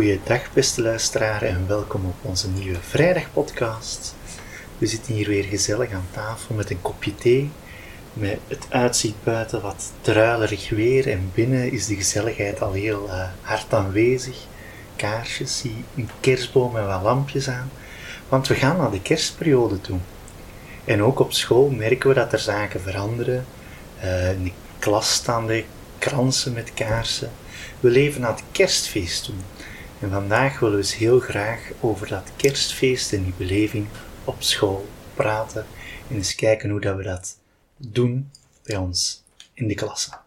Goeiedag beste luisteraar en welkom op onze nieuwe vrijdagpodcast. We zitten hier weer gezellig aan tafel met een kopje thee, met het uitzicht buiten wat druilerig weer en binnen is de gezelligheid al heel uh, hard aanwezig. Kaarsjes, zie een kerstboom en wat lampjes aan, want we gaan naar de kerstperiode toe. En ook op school merken we dat er zaken veranderen. Uh, in de klas staan de kransen met kaarsen. We leven naar het kerstfeest toe. En vandaag willen we eens heel graag over dat kerstfeest en die beleving op school praten. En eens kijken hoe dat we dat doen bij ons in de klasse.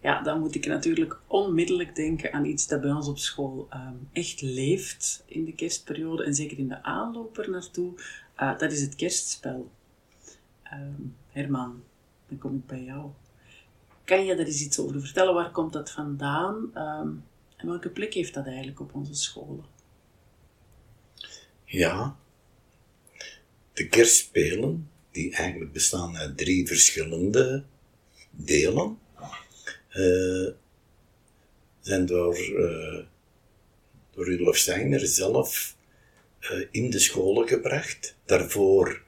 Ja, dan moet ik natuurlijk onmiddellijk denken aan iets dat bij ons op school ehm, echt leeft in de kerstperiode en zeker in de aanloop er naartoe. Uh, dat is het kerstspel. Um, Herman, dan kom ik bij jou. Kan je daar eens iets over vertellen? Waar komt dat vandaan? Um, en welke plek heeft dat eigenlijk op onze scholen? Ja, de kerstspelen, die eigenlijk bestaan uit drie verschillende delen, zijn door, uh, door Rudolf Steiner zelf uh, in de scholen gebracht. Daarvoor,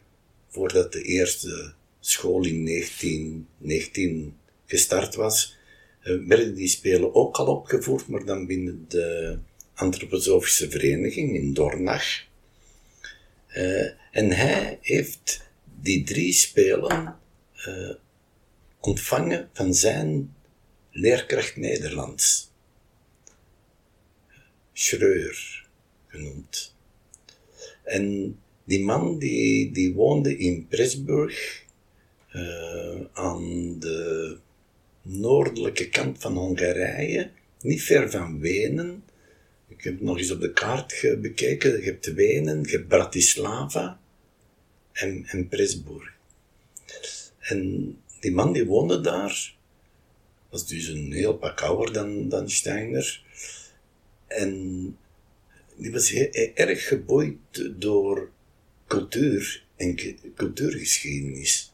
voordat de eerste school in 1919 gestart was, werden die spelen ook al opgevoerd, maar dan binnen de antroposofische vereniging in Dornach. Uh, en hij heeft die drie spelen uh, ontvangen van zijn leerkracht Nederlands. Schreur genoemd. En die man die, die woonde in Pressburg uh, aan de noordelijke kant van Hongarije, niet ver van Wenen. Ik heb nog eens op de kaart bekeken. Je hebt Wenen, je hebt Bratislava en, en Presburg. En die man die woonde daar, was dus een heel pak ouder dan, dan Steiner. En die was heel, erg geboeid door cultuur en cultuurgeschiedenis.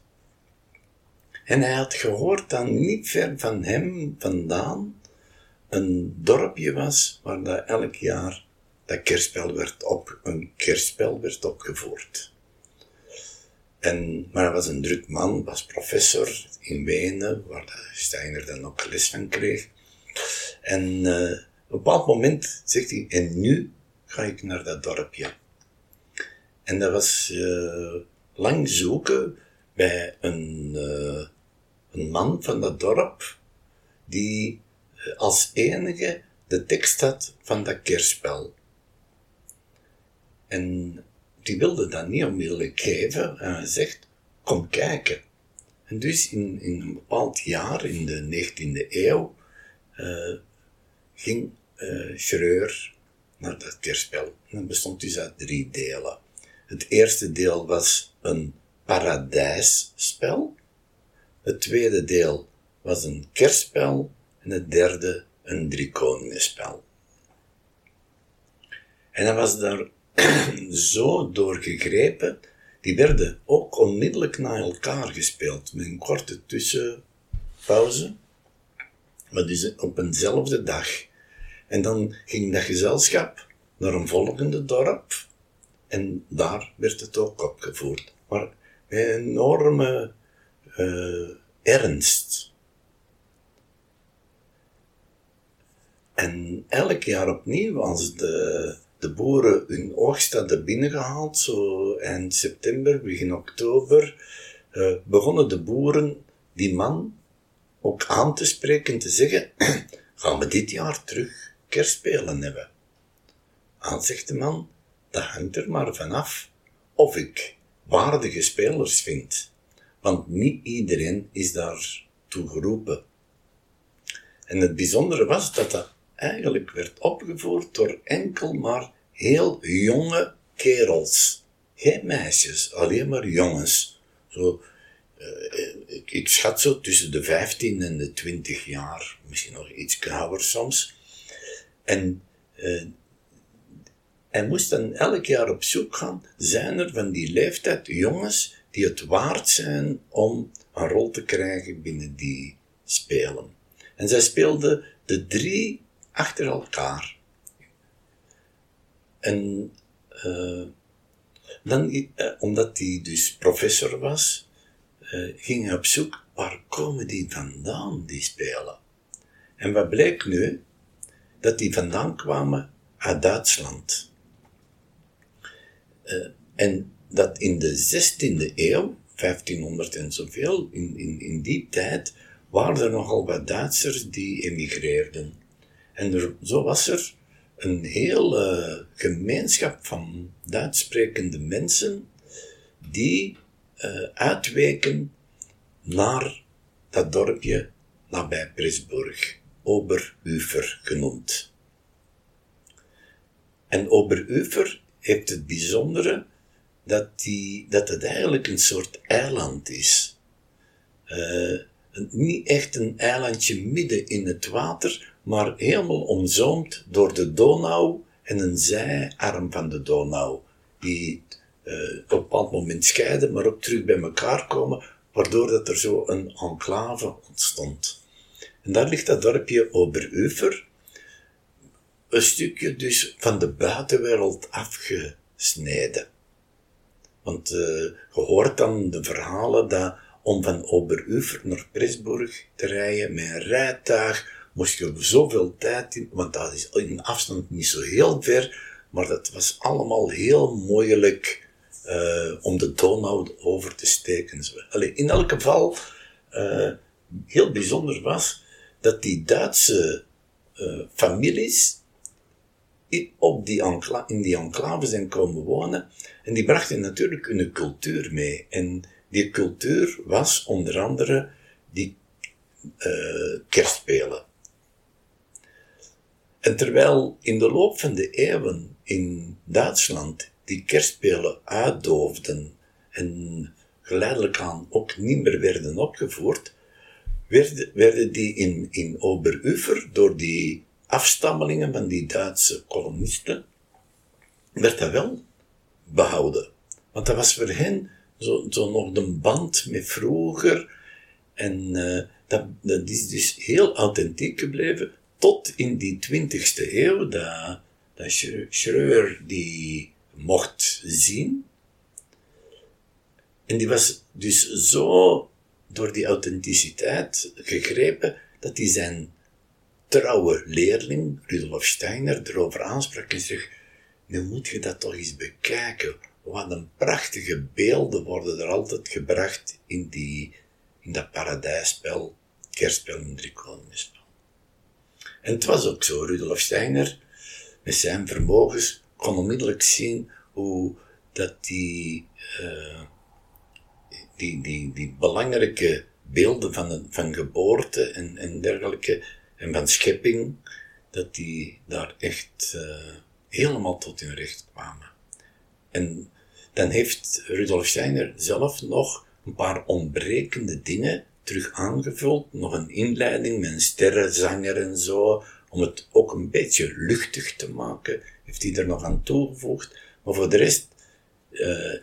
En hij had gehoord dat niet ver van hem vandaan een dorpje was waar dat elk jaar dat kerstspel werd op, een kerstspel werd opgevoerd. En, maar hij was een druk man, was professor in Wenen, waar Steiner dan ook les van kreeg. En uh, op een bepaald moment zegt hij, en nu ga ik naar dat dorpje. En dat was uh, lang zoeken bij een, uh, een man van dat dorp, die eh, als enige de tekst had van dat kerstspel. En die wilde dat niet onmiddellijk geven en hij zegt, kom kijken. En dus in, in een bepaald jaar, in de 19e eeuw, uh, ging uh, Schreur naar dat kerstspel. En dat bestond dus uit drie delen. Het eerste deel was een paradijsspel. Het tweede deel was een kerstspel en het derde een driekoningenspel. En hij was daar zo door gegrepen, die werden ook onmiddellijk na elkaar gespeeld, met een korte tussenpauze, maar dus op eenzelfde dag. En dan ging dat gezelschap naar een volgende dorp, en daar werd het ook opgevoerd. Maar met enorme uh, ernst. En elk jaar opnieuw, als de, de boeren hun oogst hadden binnengehaald, zo eind september, begin oktober, uh, begonnen de boeren die man ook aan te spreken, te zeggen, gaan we dit jaar terug kerstspelen hebben? Aan zegt de man, dat hangt er maar vanaf of ik waardige spelers vind want niet iedereen is daartoe geroepen. En het bijzondere was dat dat eigenlijk werd opgevoerd door enkel maar heel jonge kerels. Geen meisjes, alleen maar jongens. Zo, ik, ik, schat zo tussen de 15 en de 20 jaar, misschien nog iets ouder soms. En uh, hij moest dan elk jaar op zoek gaan, zijn er van die leeftijd jongens die het waard zijn om een rol te krijgen binnen die spelen. En zij speelden de drie achter elkaar. En uh, dan, uh, omdat hij dus professor was, uh, ging hij op zoek waar komen die vandaan, die spelen. En wat bleek nu? Dat die vandaan kwamen uit Duitsland. en dat in de 16e eeuw, 1500 en zoveel, in, in, in die tijd, waren er nogal wat Duitsers die emigreerden. En er, zo was er een hele gemeenschap van Duits sprekende mensen die uh, uitweken naar dat dorpje nabij Presburg, Oberufer genoemd. En Oberufer heeft het bijzondere dat, die, dat het eigenlijk een soort eiland is. Uh, niet echt een eilandje midden in het water, maar helemaal omzoomd door de Donau en een zijarm van de Donau, die uh, op een bepaald moment scheiden, maar ook terug bij elkaar komen, waardoor dat er zo een enclave ontstond. En daar ligt dat dorpje Oberufer, een stukje dus van de buitenwereld afgesneden. Want uh, je hoort dan de verhalen dat om van Oberufer naar Presburg te rijden met een rijtuig, moest je zoveel tijd in, want dat is in afstand niet zo heel ver, maar dat was allemaal heel moeilijk uh, om de Donau over te steken. Allee, in elk geval, uh, heel bijzonder was dat die Duitse families op die in die enclave zijn komen wonen en die brachten natuurlijk hun cultuur mee. En die cultuur was onder andere die uh, kerstspelen. En terwijl in de loop van de eeuwen in Duitsland die kerstspelen uitdoofden en geleidelijk aan ook niet meer werden opgevoerd, werden, werden die in, in Oberufer door die afstammelingen van die Duitse kolonisten, werd dat wel behouden. Want dat was voor hen zo, zo nog de band met vroeger. En uh, dat, dat is dus heel authentiek gebleven tot in die twintigste eeuw, dat, dat Schreur die mocht zien. En die was dus zo door die authenticiteit gegrepen, dat hij zijn trouwe leerling, Rudolf Steiner, erover aansprak en zegt, nu moet je dat toch eens bekijken. Wat een prachtige beelden worden er altijd gebracht in, die, in dat paradijsspel, kerstspel en driekoningenspel. En het was ook zo, Rudolf Steiner, met zijn vermogens, kon onmiddellijk zien hoe dat die, uh, die, die, die belangrijke beelden van, van geboorte en, en dergelijke, en van schepping, dat die daar echt uh, helemaal tot hun recht kwamen. En dan heeft Rudolf Steiner zelf nog een paar ontbrekende dingen terug aangevuld. Nog een inleiding met een sterrenzanger en zo, om het ook een beetje luchtig te maken, heeft hij er nog aan toegevoegd. Maar voor de rest uh,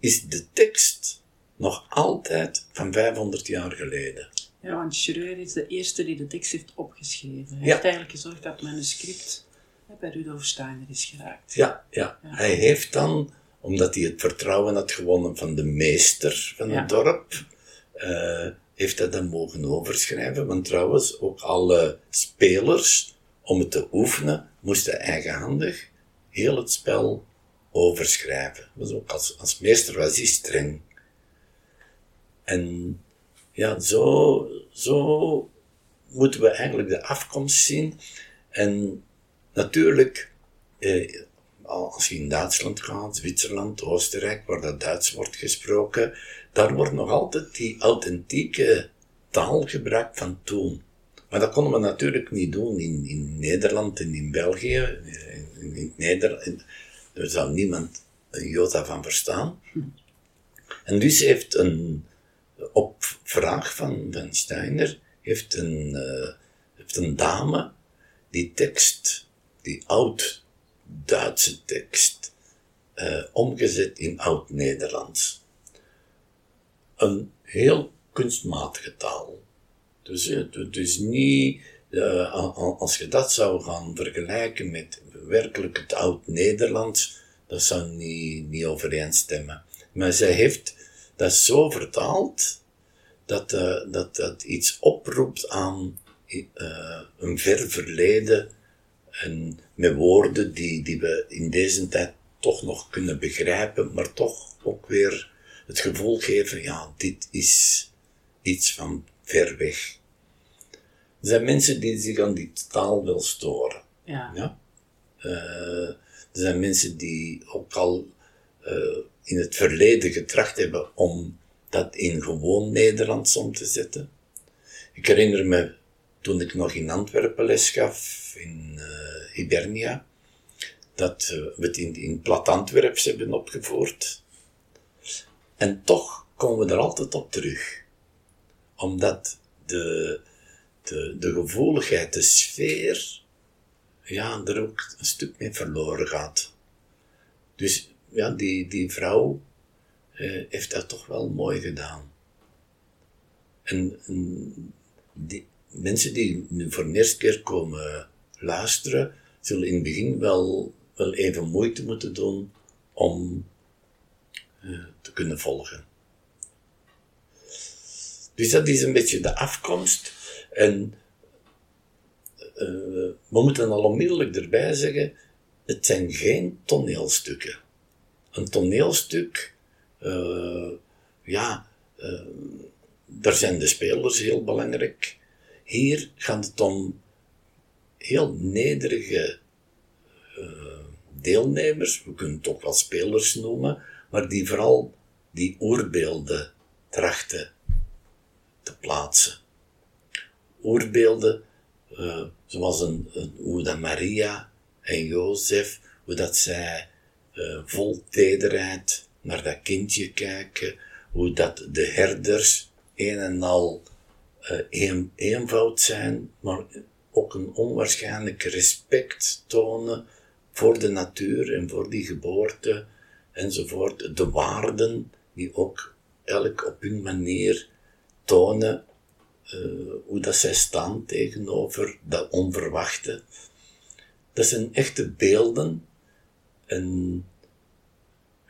is de tekst nog altijd van 500 jaar geleden. Ja, want Schreur is de eerste die de tekst heeft opgeschreven. Hij heeft eigenlijk gezorgd dat het manuscript bij Rudolf Steiner is geraakt. Ja, ja, ja. Hij heeft dan, omdat hij het vertrouwen had gewonnen van de meester van het dorp, uh, heeft hij dat mogen overschrijven. Want trouwens, ook alle spelers, om het te oefenen, moesten eigenhandig heel het spel overschrijven. Dus ook als, als meester was hij streng. En ja, zo, zo moeten we eigenlijk de afkomst zien. En natuurlijk, eh, als je in Duitsland gaat, Zwitserland, Oostenrijk, waar dat Duits wordt gesproken, daar wordt nog altijd die authentieke taal gebruikt van toen. Maar dat konden we natuurlijk niet doen in, in Nederland en in België. In, in Nederland, er zou niemand een jota van verstaan. En dus heeft een, op vraag van, van Steiner, heeft een, uh, heeft een dame die tekst die oud-Duitse tekst uh, omgezet in oud-Nederlands. Een heel kunstmatige taal. Dus het is niet, uh, als je dat zou gaan vergelijken met werkelijk het oud-Nederlands, dat zou niet, niet overeenstemmen. Maar zij heeft dat zo vertaald, dat uh, dat, dat iets oproept aan uh, een ver verleden, en met woorden die, die we in deze tijd toch nog kunnen begrijpen, maar toch ook weer het gevoel geven, ja, dit is iets van ver weg. Er zijn mensen die zich aan die taal wil storen. Ja. ja? Uh, er zijn mensen die ook al uh, in het verleden getracht hebben om dat in gewoon Nederlands om te zetten. Ik herinner me toen ik nog in Antwerpen les gaf, in uh, Hibernia, dat we het in, in plat Antwerps hebben opgevoerd. En toch komen we er altijd op terug. Omdat de, de, de gevoeligheid, de sfeer, ja, er ook een stuk mee verloren gaat. Dus ja, die, die vrouw eh, heeft dat toch wel mooi gedaan. En, en die mensen die voor de eerste keer komen luisteren, zullen in het begin wel, wel even moeite moeten doen om uh, te kunnen volgen. Dus dat is een beetje de afkomst. En uh, we moeten al onmiddellijk erbij zeggen, het zijn geen toneelstukken. Een toneelstuk, uh, ja, daar zijn de spelers heel belangrijk. Hier gaat het om heel nederige deelnemers, we kunnen het ook wel spelers noemen, maar die vooral die oorbeelden trachten te plaatsen. Oorbeelden uh, zoals een, een, hoe dat Maria en Jozef, hoe dat zij uh, vol tederheid naar dat kindje kijken, hoe dat de herders een en al een, eenvoud zijn, maar ook een onwaarschijnlijk respect tonen voor de natuur en voor die geboorte enzovoort. De waarden die ook elk op hun manier tonen uh, hoe dat zij staan tegenover dat onverwachte. Dat zijn echte beelden. En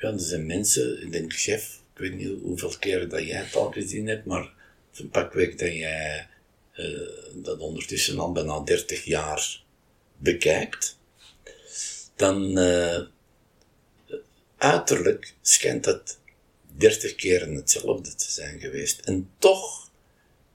ja, er zijn mensen, ik denk chef, ik weet niet hoeveel keren dat jij het al gezien hebt, maar een pak week dat jij uh, dat ondertussen al bijna 30 jaar bekijkt, dan uh, uiterlijk schijnt dat 30 keren hetzelfde te zijn geweest. En toch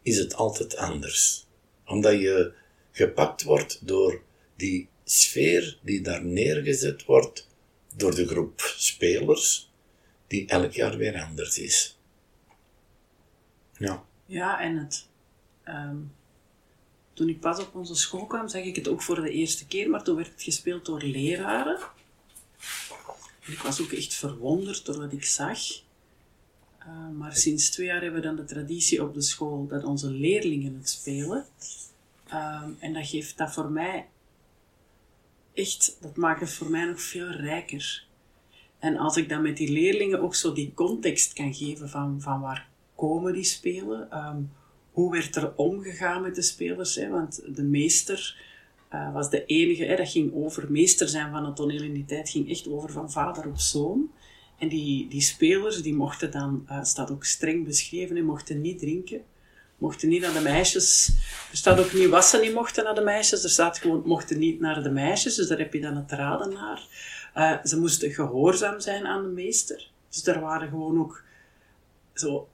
is het altijd anders. Omdat je gepakt wordt door die sfeer die daar neergezet wordt door de groep spelers, die elk jaar weer anders is. Ja. Ja, en het. Um, toen ik pas op onze school kwam, zag ik het ook voor de eerste keer, maar toen werd het gespeeld door leraren. En ik was ook echt verwonderd door wat ik zag. Uh, maar sinds twee jaar hebben we dan de traditie op de school dat onze leerlingen het spelen. Uh, en dat geeft dat voor mij echt, dat maakt het voor mij nog veel rijker. En als ik dan met die leerlingen ook zo die context kan geven van, van waar komen die spelen, um, hoe werd er omgegaan met de spelers, hè? want de meester uh, was de enige, hè? dat ging over, meester zijn van het toneel in die tijd ging echt over van vader op zoon. En die, die spelers, die mochten dan, uh, staat ook streng beschreven, hè, mochten niet drinken, mochten niet naar de meisjes. Er staat ook niet wassen niet mochten naar de meisjes, er staat gewoon mochten niet naar de meisjes, dus daar heb je dan het raden naar. Uh, ze moesten gehoorzaam zijn aan de meester. Dus er waren gewoon ook zo,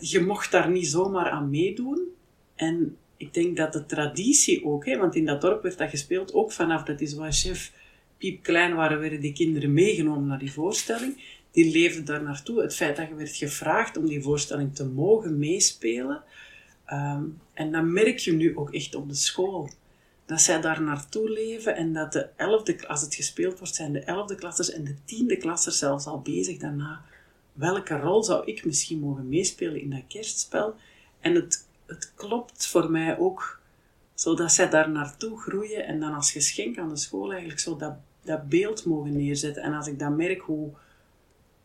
je mocht daar niet zomaar aan meedoen. En ik denk dat de traditie ook, hè, want in dat dorp werd dat gespeeld, ook vanaf dat is waar chef piep klein waren, werden die kinderen meegenomen naar die voorstelling. Die leefden daar naartoe. Het feit dat je werd gevraagd om die voorstelling te mogen meespelen. Um, en dat merk je nu ook echt op de school. Dat zij daar naartoe leven en dat de elfde, als het gespeeld wordt, zijn de elfde klassers en de tiende klassers zelfs al bezig daarna. Welke rol zou ik misschien mogen meespelen in dat kerstspel? En het, het klopt voor mij ook, zodat zij daar naartoe groeien en dan als geschenk aan de school eigenlijk zo dat dat beeld mogen neerzetten. En als ik dan merk hoe,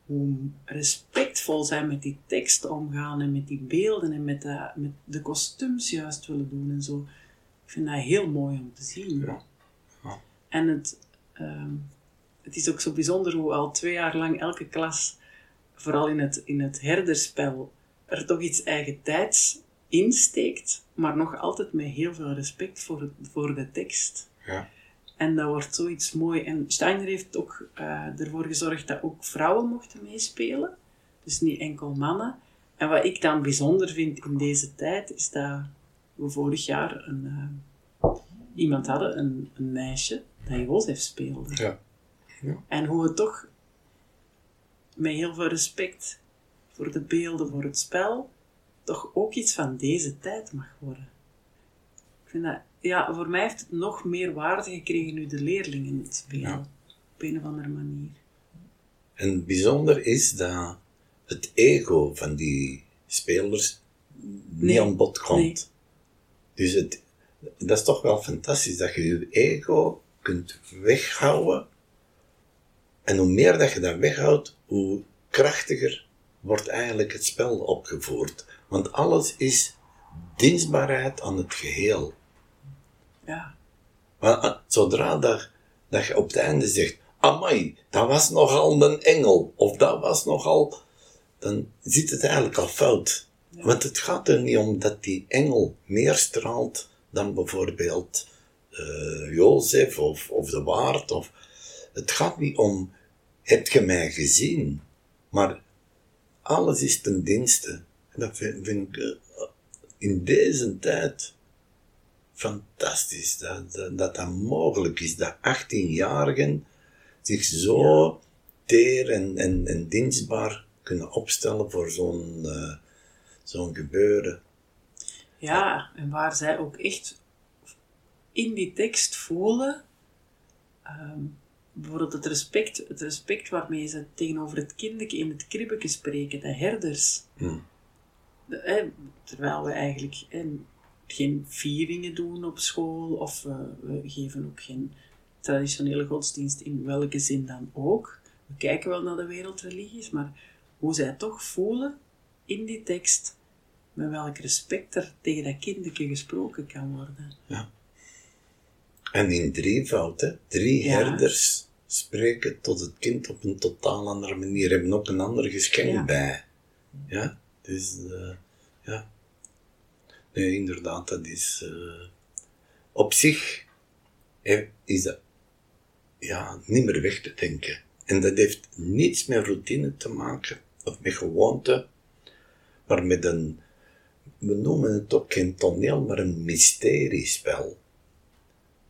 hoe respectvol zij met die tekst omgaan en met die beelden en met de, met de kostuums juist willen doen en zo. Ik vind dat heel mooi om te zien. Ja. Ja. En het, ehm, het is ook zo bijzonder hoe al twee jaar lang elke klas, vooral in het, in het herderspel, er toch iets eigen tijds insteekt, maar nog altijd met heel veel respect voor, voor de tekst. Ja. En dat wordt zoiets mooi. En Steiner heeft ook uh, ervoor gezorgd dat ook vrouwen mochten meespelen. Dus niet enkel mannen. En wat ik dan bijzonder vind in deze tijd, is dat we vorig jaar een, uh, iemand hadden, een, een meisje, dat Jozef speelde. Ja. ja. En hoe het toch met heel veel respect voor de beelden, voor het spel, toch ook iets van deze tijd mag worden. Ik vind dat, ja, voor mij heeft het nog meer waarde gekregen nu de leerlingen het spelen. Ja. Op een of andere manier. En bijzonder is dat het ego van die spelers niet aan bod komt. nee. Dus het, dat is toch wel fantastisch dat je je ego kunt weghouden. En hoe meer dat je dat weghoudt, hoe krachtiger wordt eigenlijk het spel opgevoerd. Want alles is dienstbaarheid aan het geheel. Ja, Maar ah, zodra dat, dat je op het einde zegt, amai, dat was nogal een engel, of dat was nogal, dan zit het eigenlijk al fout. Want het gaat er niet om dat die engel meer straalt dan bijvoorbeeld eh Jozef of, of de waard. Of, het gaat niet om, heb je mij gezien? Maar alles is ten dienste. En dat vind, vind ik eh, in deze tijd fantastisch dat dat, dat dat mogelijk is. Dat 18-jarigen zich zo teer en, en, en dienstbaar kunnen opstellen voor zo'n eh, zo'n gebeuren. ja, en waar zij ook echt in die tekst voelen, ehm, bijvoorbeeld het respect, het respect waarmee ze tegenover het kindje in het kribbeke spreken, de herders. Hm. De- hè, terwijl we eigenlijk geen vieringen doen op school, of eh, we geven ook geen traditionele godsdienst in welke zin dan ook. We kijken wel naar de wereldreligies, maar hoe zij toch voelen in die tekst, met welk respect er tegen dat kindje gesproken kan worden. En in drievoud, hè? drie Ja. herders spreken tot het kind op een totaal andere manier, hebben ook een ander geschenk Ja. bij. Ja, dus, eh, ja. Nee, inderdaad, dat is, eh, op zich is dat, ja, niet meer weg te denken. En dat heeft niets met routine te maken, of met gewoonte, maar met een, we noemen het ook geen toneel, maar een mysteriespel.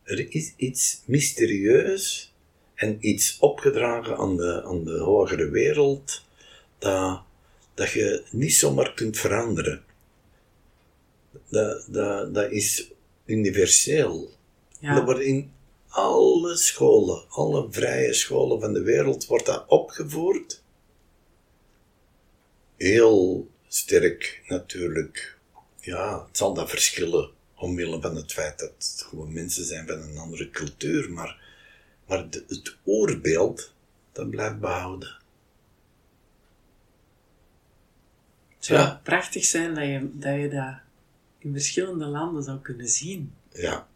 Er is iets mysterieus en iets opgedragen aan de, aan de hogere wereld dat, dat je niet zomaar kunt veranderen. Dat, dat, dat is universeel. Ja. Dat wordt in alle scholen, alle vrije scholen van de wereld, wordt dat opgevoerd. Heel sterk natuurlijk. Ja, het zal dat verschillen omwille van het feit dat het gewoon mensen zijn van een andere cultuur, maar, maar de- het oorbeeld, dat blijft behouden. Het zou Ja. prachtig zijn dat je, dat je dat in verschillende landen zou kunnen zien, Ja.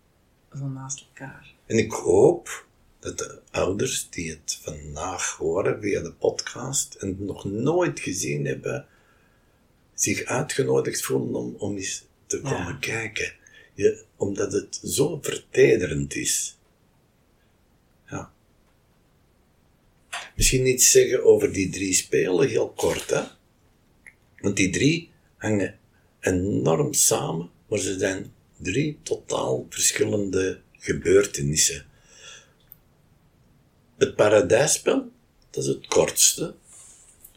zo naast elkaar. En ik hoop dat de ouders die het vandaag horen via de podcast en het nog nooit gezien hebben, zich uitgenodigd voelen om, om eens te Ja. komen kijken. Je, omdat het zo vertederend is. Ja. Misschien iets zeggen over die drie spelen, heel kort, hè. Want die drie hangen enorm samen, maar ze zijn drie totaal verschillende gebeurtenissen. Het paradijsspel, dat is het kortste.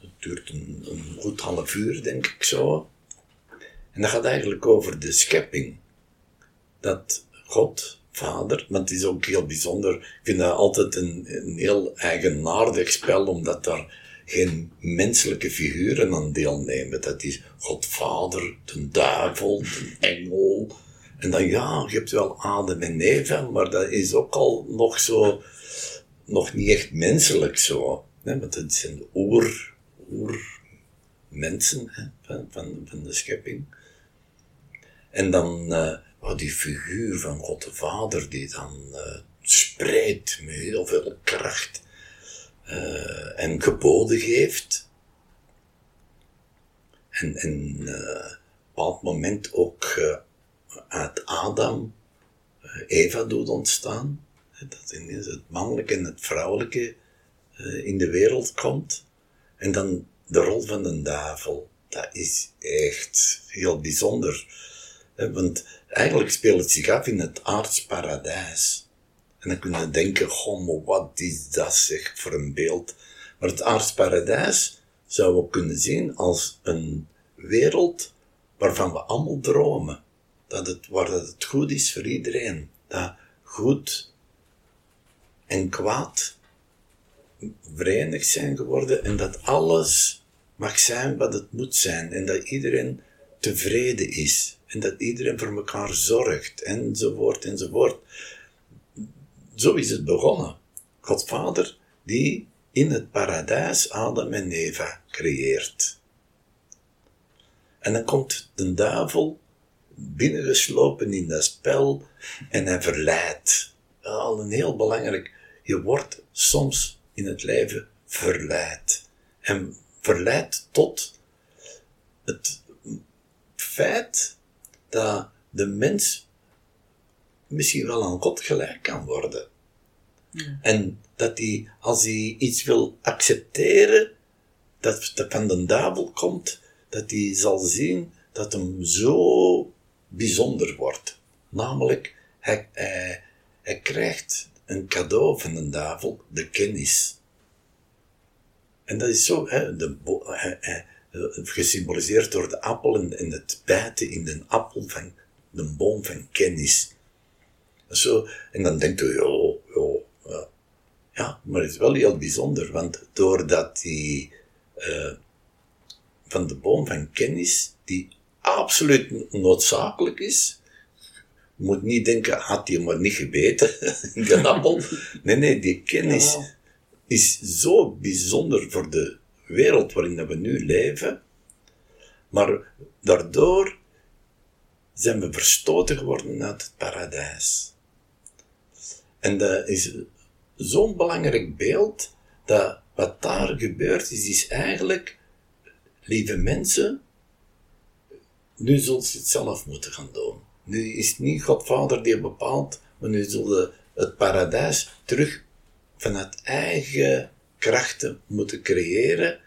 Dat duurt een, een goed half uur, denk ik zo. En dat gaat eigenlijk over de schepping. Dat God, Vader, maar het is ook heel bijzonder. Ik vind dat altijd een, een heel eigenaardig spel, omdat daar geen menselijke figuren aan deelnemen. Dat is God Vader, de duivel, de engel. En dan ja, je hebt wel Adam en Eva, maar dat is ook al nog zo, nog niet echt menselijk zo. Hè? Want het zijn de oer, mensen hè, van, van, van de schepping. En dan, oh, die figuur van God de Vader, die dan, eh, spreidt met heel veel kracht uh, en geboden geeft. En, uh, op een bepaald moment ook uh, uit Adam Eva doet ontstaan. Dat in het mannelijke en het vrouwelijke in de wereld komt. En dan de rol van de duivel. Dat is echt heel bijzonder. Want eigenlijk speelt het zich af in het aardsparadijs. En dan kun je denken, goh, wat is dat zeg voor een beeld. Maar het aardsparadijs zouden we kunnen zien als een wereld waarvan we allemaal dromen. Dat het, waar dat het goed is voor iedereen. Dat goed en kwaad verenigd zijn geworden en dat alles mag zijn wat het moet zijn en dat iedereen tevreden is en dat iedereen voor elkaar zorgt enzovoort enzovoort. Zo is het begonnen. God Vader die in het paradijs Adam en Eva creëert. En dan komt de duivel binnengeslopen in dat spel en hij verleidt. Al een heel belangrijk. Je wordt soms in het leven verleid. En verleid tot het feit dat de mens misschien wel aan God gelijk kan worden. En dat hij, als hij iets wil accepteren, dat, dat van de duivel komt, dat hij zal zien dat hem zo bijzonder wordt. Namelijk, hij, hij, hij krijgt een cadeau van de duivel, de kennis. En dat is zo, hè, de, gesymboliseerd door de appel en, het bijten in de appel van de boom van kennis. Zo, en dan denkt u, ja, ja, ja, maar het is wel heel bijzonder, want doordat die uh, van de boom van kennis, die absoluut noodzakelijk is, moet niet denken, had hij maar niet gebeten, die appel. Nee, nee, die kennis is zo bijzonder voor de wereld waarin we nu leven, maar daardoor zijn we verstoten geworden uit het paradijs. En dat is zo'n belangrijk beeld, dat wat daar gebeurt is, is eigenlijk, lieve mensen, nu zult je het zelf moeten gaan doen. Nu is het niet Godvader die bepaalt, maar nu zullen het paradijs terug vanuit eigen krachten moeten creëren.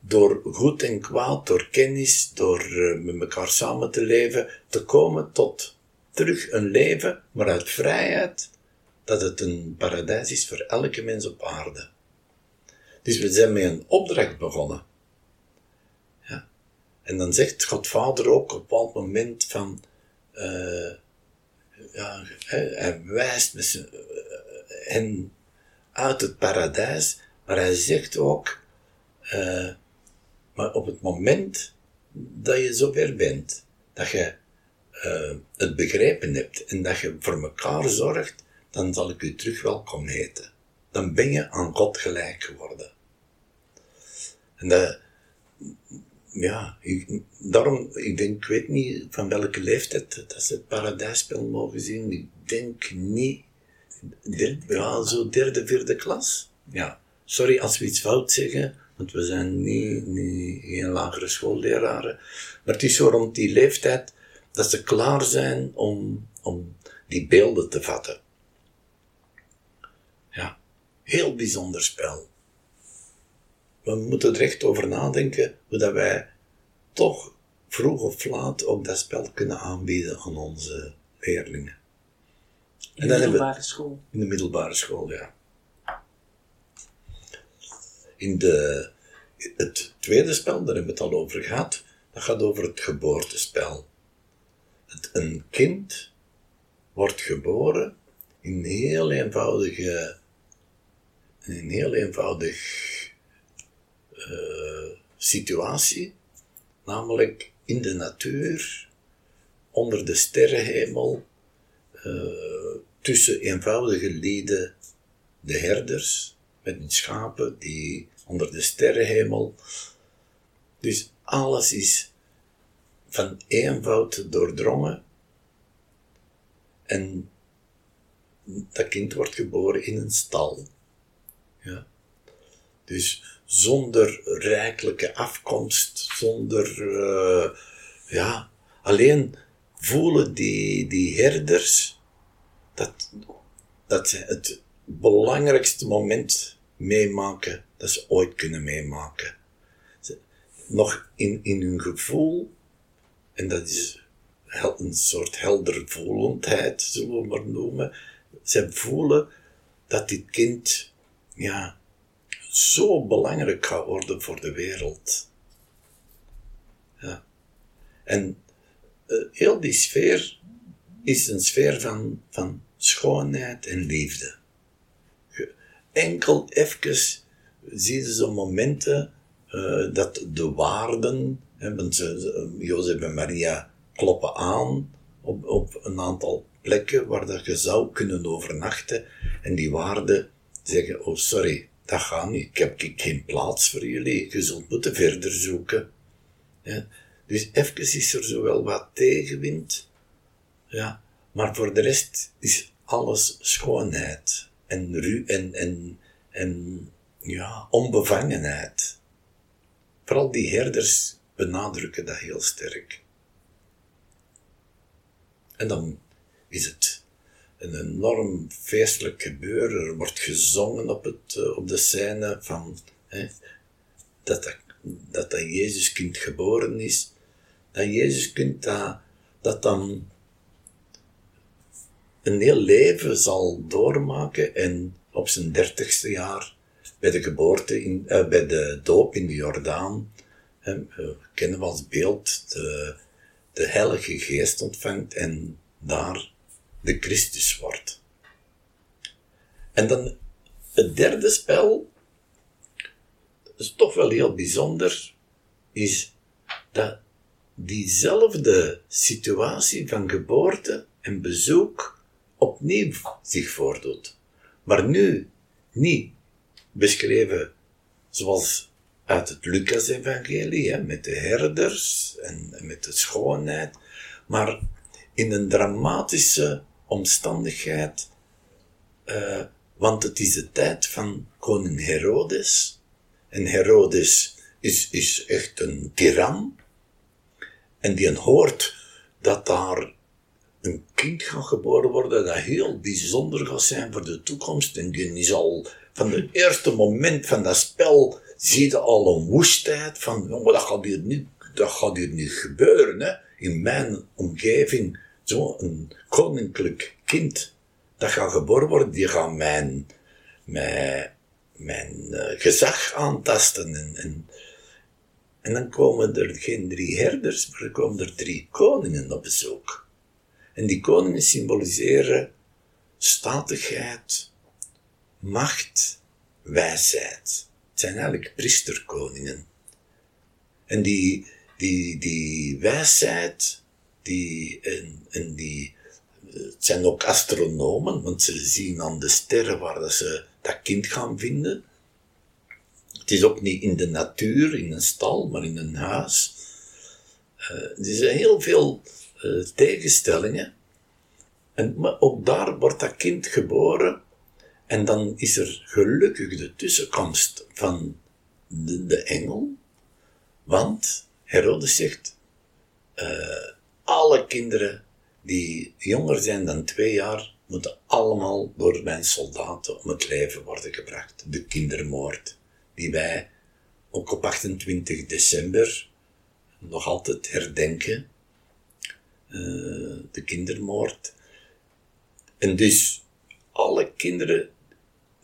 Door goed en kwaad, door kennis, door uh, met elkaar samen te leven, te komen tot terug een leven, maar uit vrijheid, dat het een paradijs is voor elke mens op aarde. Dus we zijn met een opdracht begonnen. Ja. En dan zegt God Vader ook op een bepaald moment van, uh, ja, hij wijst met uh, hen uit het paradijs, maar hij zegt ook, uh, maar op het moment dat je zover bent, dat je het begrepen hebt en dat je voor elkaar zorgt, dan zal ik u terug welkom heten. Dan ben je aan God gelijk geworden. En ja, ik, daarom, ik denk, ik weet niet van welke leeftijd dat ze het paradijsspel mogen zien. Ik denk niet derde, ja, zo derde, vierde klas. Ja. Sorry als we iets fout zeggen, want we zijn niet, niet geen lagere schoolleraren. Maar het is zo rond die leeftijd dat ze klaar zijn om, om die beelden te vatten. Heel bijzonder spel. We moeten er echt over nadenken hoe dat wij toch vroeg of laat ook dat spel kunnen aanbieden aan onze leerlingen. In de middelbare school. In de middelbare school, ja. In de, het tweede spel, daar hebben we het al over gehad, dat gaat over het geboortespel. Het, een kind wordt geboren in een heel eenvoudige, een heel eenvoudig uh, situatie, namelijk in de natuur, onder de sterrenhemel, uh, tussen eenvoudige lieden, de herders met hun schapen die onder de sterrenhemel. Dus alles is van eenvoud doordrongen. En dat kind wordt geboren in een stal. Dus zonder rijkelijke afkomst, zonder, uh, ja, alleen voelen die, die herders dat, dat ze het belangrijkste moment meemaken dat ze ooit kunnen meemaken. Nog in, in hun gevoel, en dat is een soort heldervoelendheid, zullen we maar noemen, ze voelen dat dit kind, ja, zo belangrijk gaat worden voor de wereld. Ja. En uh, heel die sfeer is een sfeer van, van schoonheid en liefde. Enkel even zie je zo'n momenten uh, dat de waarden, hè, ze, Jozef en Maria kloppen aan op, op een aantal plekken waar dat je zou kunnen overnachten en die waarden zeggen, oh sorry, dat gaat niet, ik heb geen plaats voor jullie, je zult moeten verder zoeken. Dus even is er zowel wat tegenwind, ja, maar voor de rest is alles schoonheid en, ru en, en, en ja, onbevangenheid. Vooral die herders benadrukken dat heel sterk. En dan is het een enorm feestelijk gebeuren. Er wordt gezongen op, het, eh, op de scène van hè, dat, dat, dat dat Jezuskind geboren is. Dat Jezuskind dat, dat dan een heel leven zal doormaken en op zijn dertigste jaar bij de geboorte, in, uh, bij de doop in de Jordaan, uh, kennen we als beeld de, de Heilige Geest ontvangt en daar de Christus wordt. En dan het derde spel, is toch wel heel bijzonder, is dat diezelfde situatie van geboorte en bezoek opnieuw zich voordoet. Maar nu niet beschreven zoals uit het Lucas-evangelie, met de herders en met de schoonheid, maar in een dramatische omstandigheid, uh, want het is de tijd van koning Herodes. En Herodes is, is echt een tiran. En die hoort dat daar een kind gaat geboren worden dat heel bijzonder gaat zijn voor de toekomst. En die is al van het eerste moment van dat spel, zie je al een woestheid van, dat gaat hier niet, dat gaat hier niet gebeuren, hè. In mijn omgeving, zo'n koninklijk kind, dat gaat geboren worden, die gaat mijn, mijn, mijn uh, gezag aantasten en, en en dan komen er geen drie herders, maar er komen er drie koningen op bezoek. En die koningen symboliseren statigheid, macht, wijsheid. Het zijn eigenlijk priesterkoningen. En die, die, die wijsheid, die, en, en die, het zijn ook astronomen, want ze zien aan de sterren waar ze dat kind gaan vinden. Het is ook niet in de natuur, in een stal, maar in een huis. Uh, er zijn heel veel uh, tegenstellingen. En, maar ook daar wordt dat kind geboren. En dan is er gelukkig de tussenkomst van de, de engel. Want Herodes zegt, alle kinderen die jonger zijn dan twee jaar, moeten allemaal door mijn soldaten om het leven worden gebracht. De kindermoord, die wij ook op 28 december nog altijd herdenken. Uh, de kindermoord. En dus alle kinderen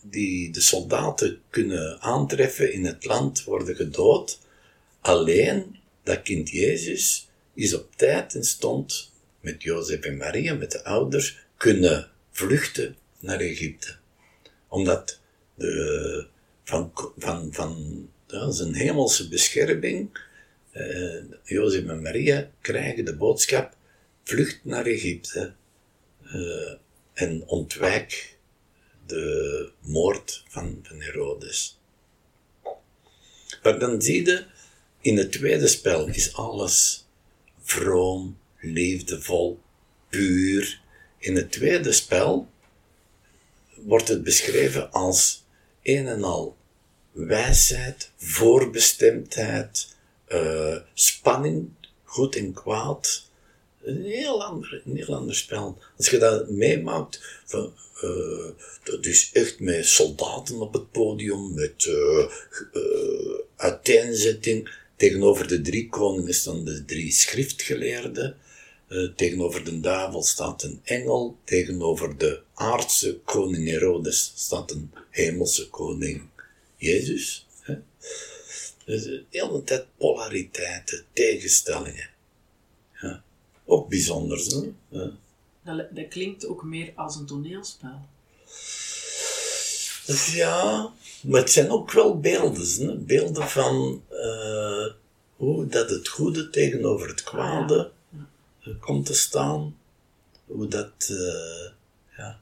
die de soldaten kunnen aantreffen in het land worden gedood. Alleen dat kind Jezus is op tijd en stond met Jozef en Maria, met de ouders, kunnen vluchten naar Egypte. Omdat de, van, van, van ja, zijn hemelse bescherming, uh, Jozef en Maria krijgen de boodschap, vlucht naar Egypte. Uh, en ontwijk de moord van, van Herodes. Maar dan zie je, in het tweede spel is alles vroom, liefdevol, puur. In het tweede spel wordt het beschreven als een en al wijsheid, voorbestemdheid, uh, spanning, goed en kwaad. Een heel ander, heel ander spel. Als je dat meemaakt, van, uh, dat is echt met soldaten op het podium, met uh, uiteenzetting. Tegenover de drie koningen staan de drie schriftgeleerden. Uh, tegenover de duivel staat een engel. Tegenover de aardse koning Herodes staat een hemelse koning Jezus. Hè? Dus de hele tijd polariteiten, tegenstellingen. Ja. Ook bijzonder, hè? Ja. Dat, dat klinkt ook meer als een toneelspel. Ja, maar het zijn ook wel beelden. Hè? Beelden van uh, hoe dat het goede tegenover het kwade komt te staan. Hoe dat, uh, ja.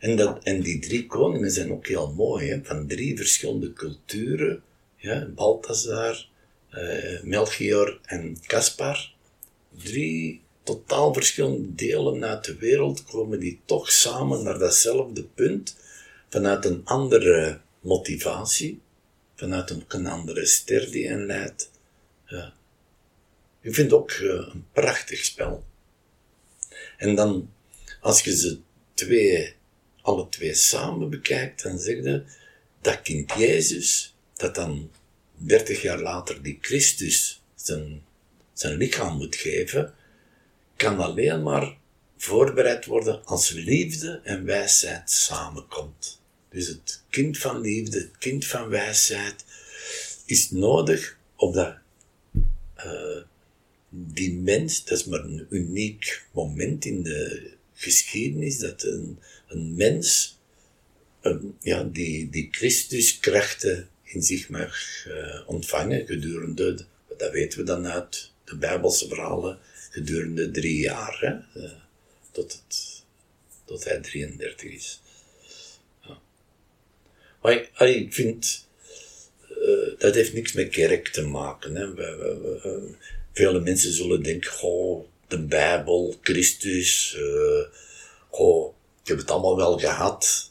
En, dat. en die drie koningen zijn ook heel mooi, van drie verschillende culturen. Ja? Balthazar, uh, Melchior en Caspar. Drie totaal verschillende delen uit de wereld komen die toch samen naar datzelfde punt vanuit een andere motivatie, vanuit een, andere ster die hen leidt. Ik vind het ook uh, een prachtig spel. En dan, als je ze twee, alle twee samen bekijkt, dan zeg je dat kind Jezus, dat dan 30 jaar later die Christus zijn, zijn lichaam moet geven, kan alleen maar voorbereid worden als liefde en wijsheid samenkomt. Dus het kind van liefde, het kind van wijsheid, is nodig opdat uh, die mens, dat is maar een uniek moment in de geschiedenis, dat een, een mens ja, die, die Christuskrachten in zich mag uh, ontvangen gedurende, dat weten we dan uit de Bijbelse verhalen, gedurende drie jaar, hè, uh, tot, het, tot hij 33 is. Maar ik vind, uh, dat heeft niks met kerk te maken. Hè. We, vele mensen zullen denken, goh, de Bijbel, Christus, uh, goh, ik heb het allemaal wel gehad.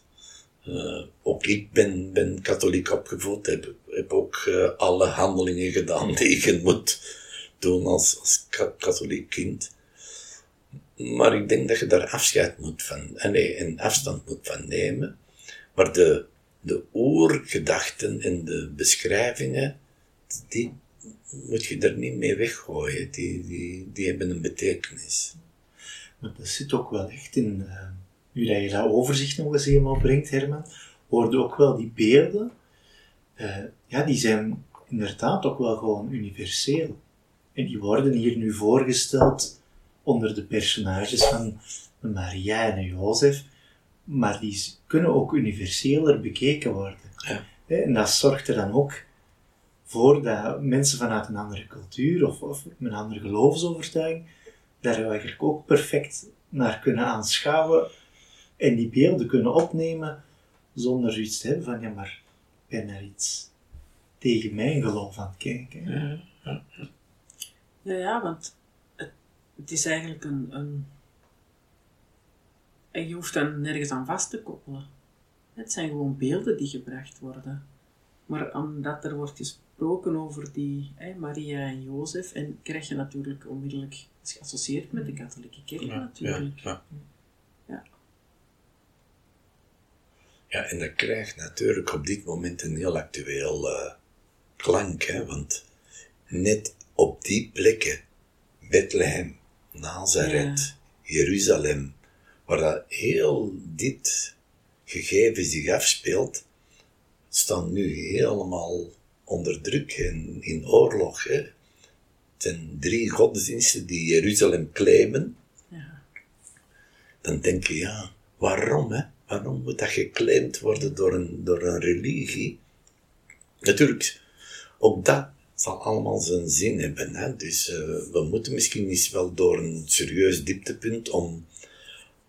Uh, ook ik ben, ben katholiek opgevoed, heb, heb ook alle handelingen gedaan die je moet doen als, als katholiek kind. Maar ik denk dat je daar afscheid moet van, nee, en afstand moet van nemen. Maar de, de oergedachten en de beschrijvingen, die moet je er niet mee weggooien. Die, die, die hebben een betekenis. Maar dat zit ook wel echt in, uh, nu dat je dat overzicht nog eens eenmaal brengt, Herman, worden ook wel die beelden, uh, ja, die zijn inderdaad ook wel gewoon universeel. En die worden hier nu voorgesteld onder de personages van Maria en Jozef, maar die kunnen ook universeler bekeken worden. Ja. En dat zorgt er dan ook voor dat mensen vanuit een andere cultuur of, of een andere geloofsovertuiging daar eigenlijk ook perfect naar kunnen aanschouwen en die beelden kunnen opnemen zonder zoiets te hebben van ja, maar ik ben naar iets tegen mijn geloof aan het kijken. Ja, ja, ja. ja want het, het, is eigenlijk een, een en je hoeft dan nergens aan vast te koppelen. Het zijn gewoon beelden die gebracht worden. Maar omdat er wordt gesproken over die hè, Maria en Jozef, en krijg je natuurlijk onmiddellijk geassocieerd met de katholieke kerk ja, natuurlijk. Ja, ja. ja. en dat krijgt natuurlijk op dit moment een heel actueel uh, klank, hè, want net op die plekken, Bethlehem, Nazareth, Jeruzalem, waar dat heel dit gegeven zich afspeelt, staan nu helemaal onder druk en in oorlog. Hè. Het zijn drie godsdiensten die Jeruzalem claimen. Ja. Dan denk je, ja, waarom? Hè? Waarom moet dat geclaimd worden door een, door een religie? Natuurlijk, ook dat zal allemaal zijn zin hebben. Hè? Dus uh, we moeten misschien eens wel door een serieus dieptepunt om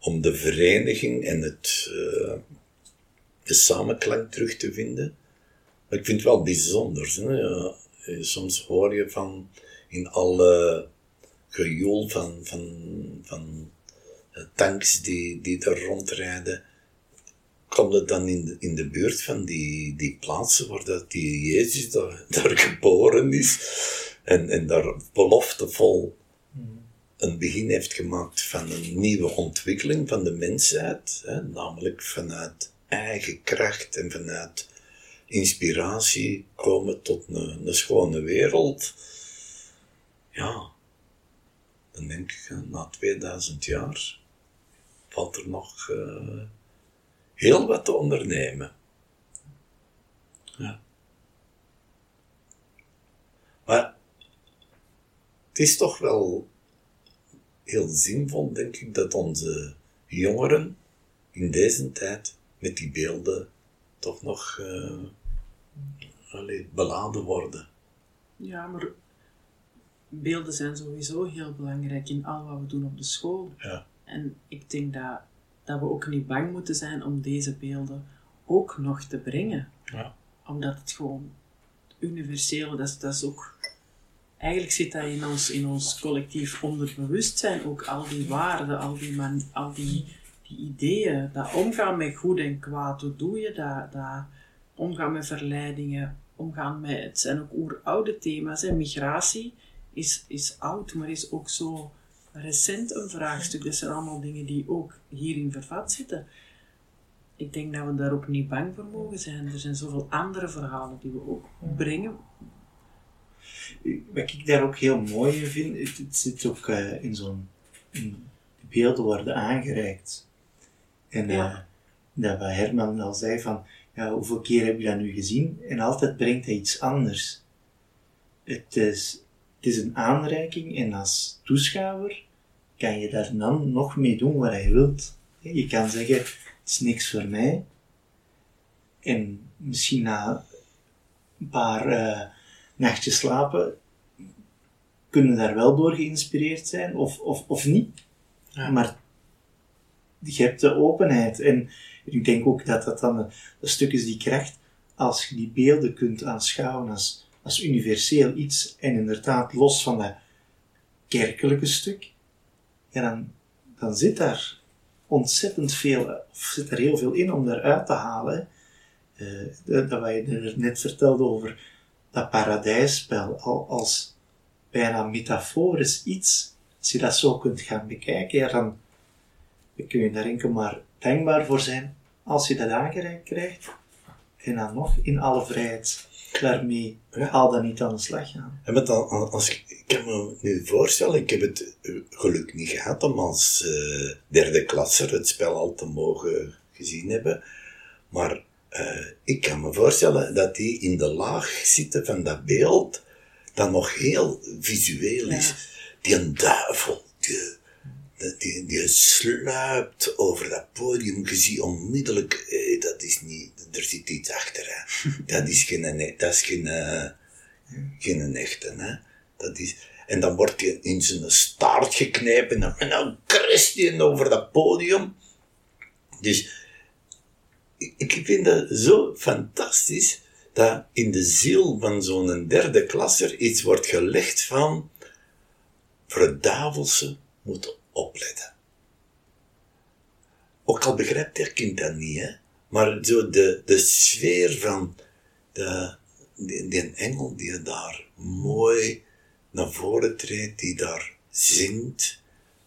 om de vereniging en het, uh, de samenklank terug te vinden. Maar ik vind het wel bijzonder. Ja, soms hoor je van in alle gejoel van, van, van tanks die, die er rondrijden, kom je dan in de, in de buurt van die, die plaatsen waar dat die Jezus daar, daar geboren is en, en daar beloftevol een begin heeft gemaakt van een nieuwe ontwikkeling van de mensheid, hè, namelijk vanuit eigen kracht en vanuit inspiratie komen tot een, een schone wereld. Ja, dan denk ik, na 2000 jaar valt er nog uh, heel wat te ondernemen. Ja. Maar het is toch wel heel zinvol, denk ik, dat onze jongeren in deze tijd met die beelden toch nog uh, allee, beladen worden. Ja, maar beelden zijn sowieso heel belangrijk in al wat we doen op de school. Ja. En ik denk dat, dat we ook niet bang moeten zijn om deze beelden ook nog te brengen. Ja. Omdat het gewoon universele, dat is, dat is ook... Eigenlijk zit dat in ons, in ons collectief onderbewustzijn ook, al die waarden, al die, man, al die, ideeën, dat omgaan met goed en kwaad, hoe doe je dat? omgaan met verleidingen, omgaan met, het zijn ook oeroude thema's, hè. migratie is, is oud, maar is ook zo recent een vraagstuk. Dat zijn allemaal dingen die ook hierin vervat zitten. Ik denk dat we daar ook niet bang voor mogen zijn. Er zijn zoveel andere verhalen die we ook brengen. Wat ik daar ook heel mooi in vind, het, zit ook uh, in zo'n beelden worden aangereikt. En uh, ja. dat wat Herman al zei van, ja, hoeveel keer heb je dat nu gezien? En altijd brengt hij iets anders. Het is, het is een aanreiking en als toeschouwer kan je daar dan nog mee doen wat je wilt. Je kan zeggen, het is niks voor mij. En misschien na een paar uh, nachtjes slapen kunnen daar wel door geïnspireerd zijn of, of, of niet. Ja. Maar je hebt de openheid. En ik denk ook dat dat dan een, stuk is die kracht, als je die beelden kunt aanschouwen als als universeel iets en inderdaad los van dat kerkelijke stuk, ja, dan, dan zit daar ontzettend veel, of zit er heel veel in om daaruit te halen. Uh, dat, je er net vertelde over dat paradijsspel, al als bijna metaforisch iets, als je dat zo kunt gaan bekijken, ja, dan kun je daar enkel maar dankbaar voor zijn als je dat aangereikt krijgt. En dan nog in alle vrijheid daarmee al dan niet aan de slag gaan. En met dan, als ik, kan me nu voorstellen, ik heb het eh, geluk niet gehad om als uh, derde klasser het spel al te mogen gezien hebben. Maar uh, ik kan me voorstellen dat die in de laag zitten van dat beeld, dat nog heel visueel is. Ja. Die een duivel, die die, die sluipt over dat podium, je ziet onmiddellijk, eh, dat is niet, er zit iets achter, hè. Dat is geen, dat is geen, uh, geen echte, hè. Dat is, en dan wordt hij in zijn staart geknepen en dan hij over dat podium. Dus, ik vind dat zo fantastisch, dat in de ziel van zo'n derde klasser iets wordt gelegd van, duivelse moet opletten. Ook al begrijpt dat kind dat niet, hè? maar zo de, de sfeer van de, die, die engel die daar mooi naar voren treedt, die daar zingt,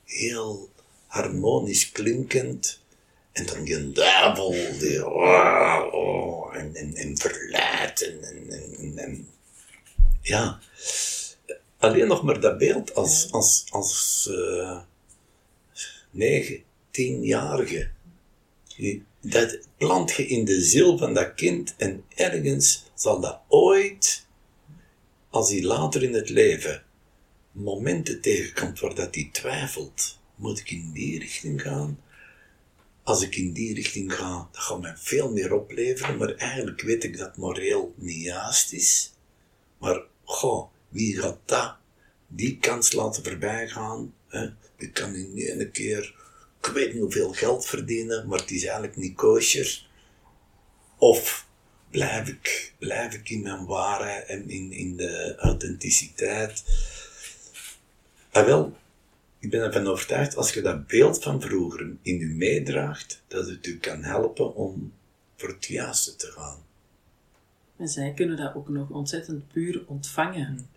heel harmonisch klinkend, en dan die duivel die oh, oh, en, en, en verleidt en, en, en, ja, alleen nog maar dat beeld als, als, als uh, negen, tienjarige. Dat plant je in de ziel van dat kind en ergens zal dat ooit, als hij later in het leven momenten tegenkomt waar dat hij twijfelt, moet ik in die richting gaan? Als ik in die richting ga, dat gaat mij veel meer opleveren, maar eigenlijk weet ik dat moreel niet juist is. Maar, goh, wie gaat dat, die kans laten voorbij gaan? Ik kan in één keer, ik weet niet hoeveel geld verdienen, maar het is eigenlijk niet kosher. Of blijf ik, blijf ik in mijn waarheid en in, in de authenticiteit. En ah, wel, ik ben ervan overtuigd, als je dat beeld van vroeger in u meedraagt, dat het u kan helpen om voor het juiste te gaan. En zij kunnen dat ook nog ontzettend puur ontvangen.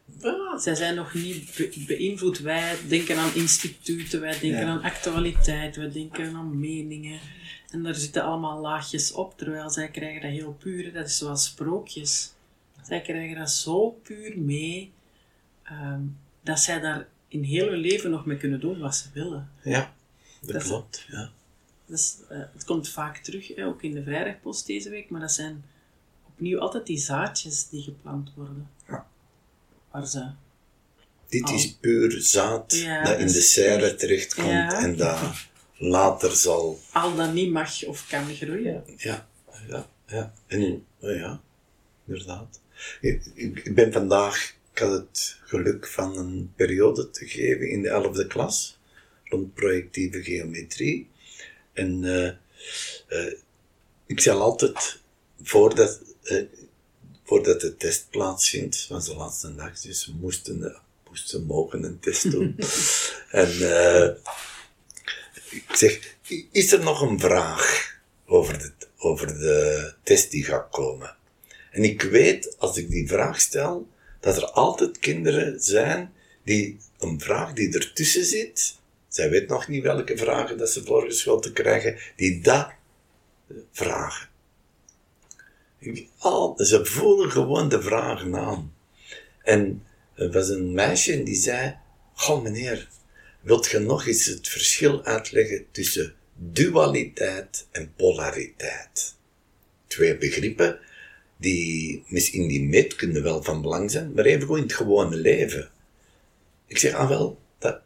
Zij zijn nog niet beïnvloed. Wij denken aan instituten, wij denken aan actualiteit, wij denken aan meningen. En daar zitten allemaal laagjes op, terwijl zij krijgen dat heel puur. Dat is zoals sprookjes. Zij krijgen dat zo puur mee, ehm, dat zij daar in heel hun leven nog mee kunnen doen wat ze willen. Ja, dat, klopt. Ja. Dus, uh, het komt vaak terug, ook in de vrijdagpost deze week, maar dat zijn opnieuw altijd die zaadjes die geplant worden. Ja. Waar ze... Dit is puur zaad dat in de serre terechtkomt ja. en dat later zal... Al dan niet mag of kan groeien. Ja, ja, ja. En, ja, inderdaad. Ik, ik ben vandaag ik had het geluk van een periode te geven in de 11e klas, rond projectieve geometrie. En uh, uh, ik zal altijd, voordat, uh, voordat de test plaatsvindt, was de laatste dag, dus we moesten, moesten mogen een test doen. en ik zeg, is er nog een vraag over de, over de test die gaat komen? En ik weet, als ik die vraag stel, dat er altijd kinderen zijn die een vraag die ertussen zit, zij weet nog niet welke vragen dat ze voorgeschoteld krijgen, die dat vragen. Al, ze voelen gewoon de vragen aan. En er was een meisje die zei, goh meneer, wilt je nog eens het verschil uitleggen tussen dualiteit en polariteit? Twee begrippen die misschien die meetkunde wel van belang zijn, maar even gewoon in het gewone leven. Ik zeg, ah wel, dat,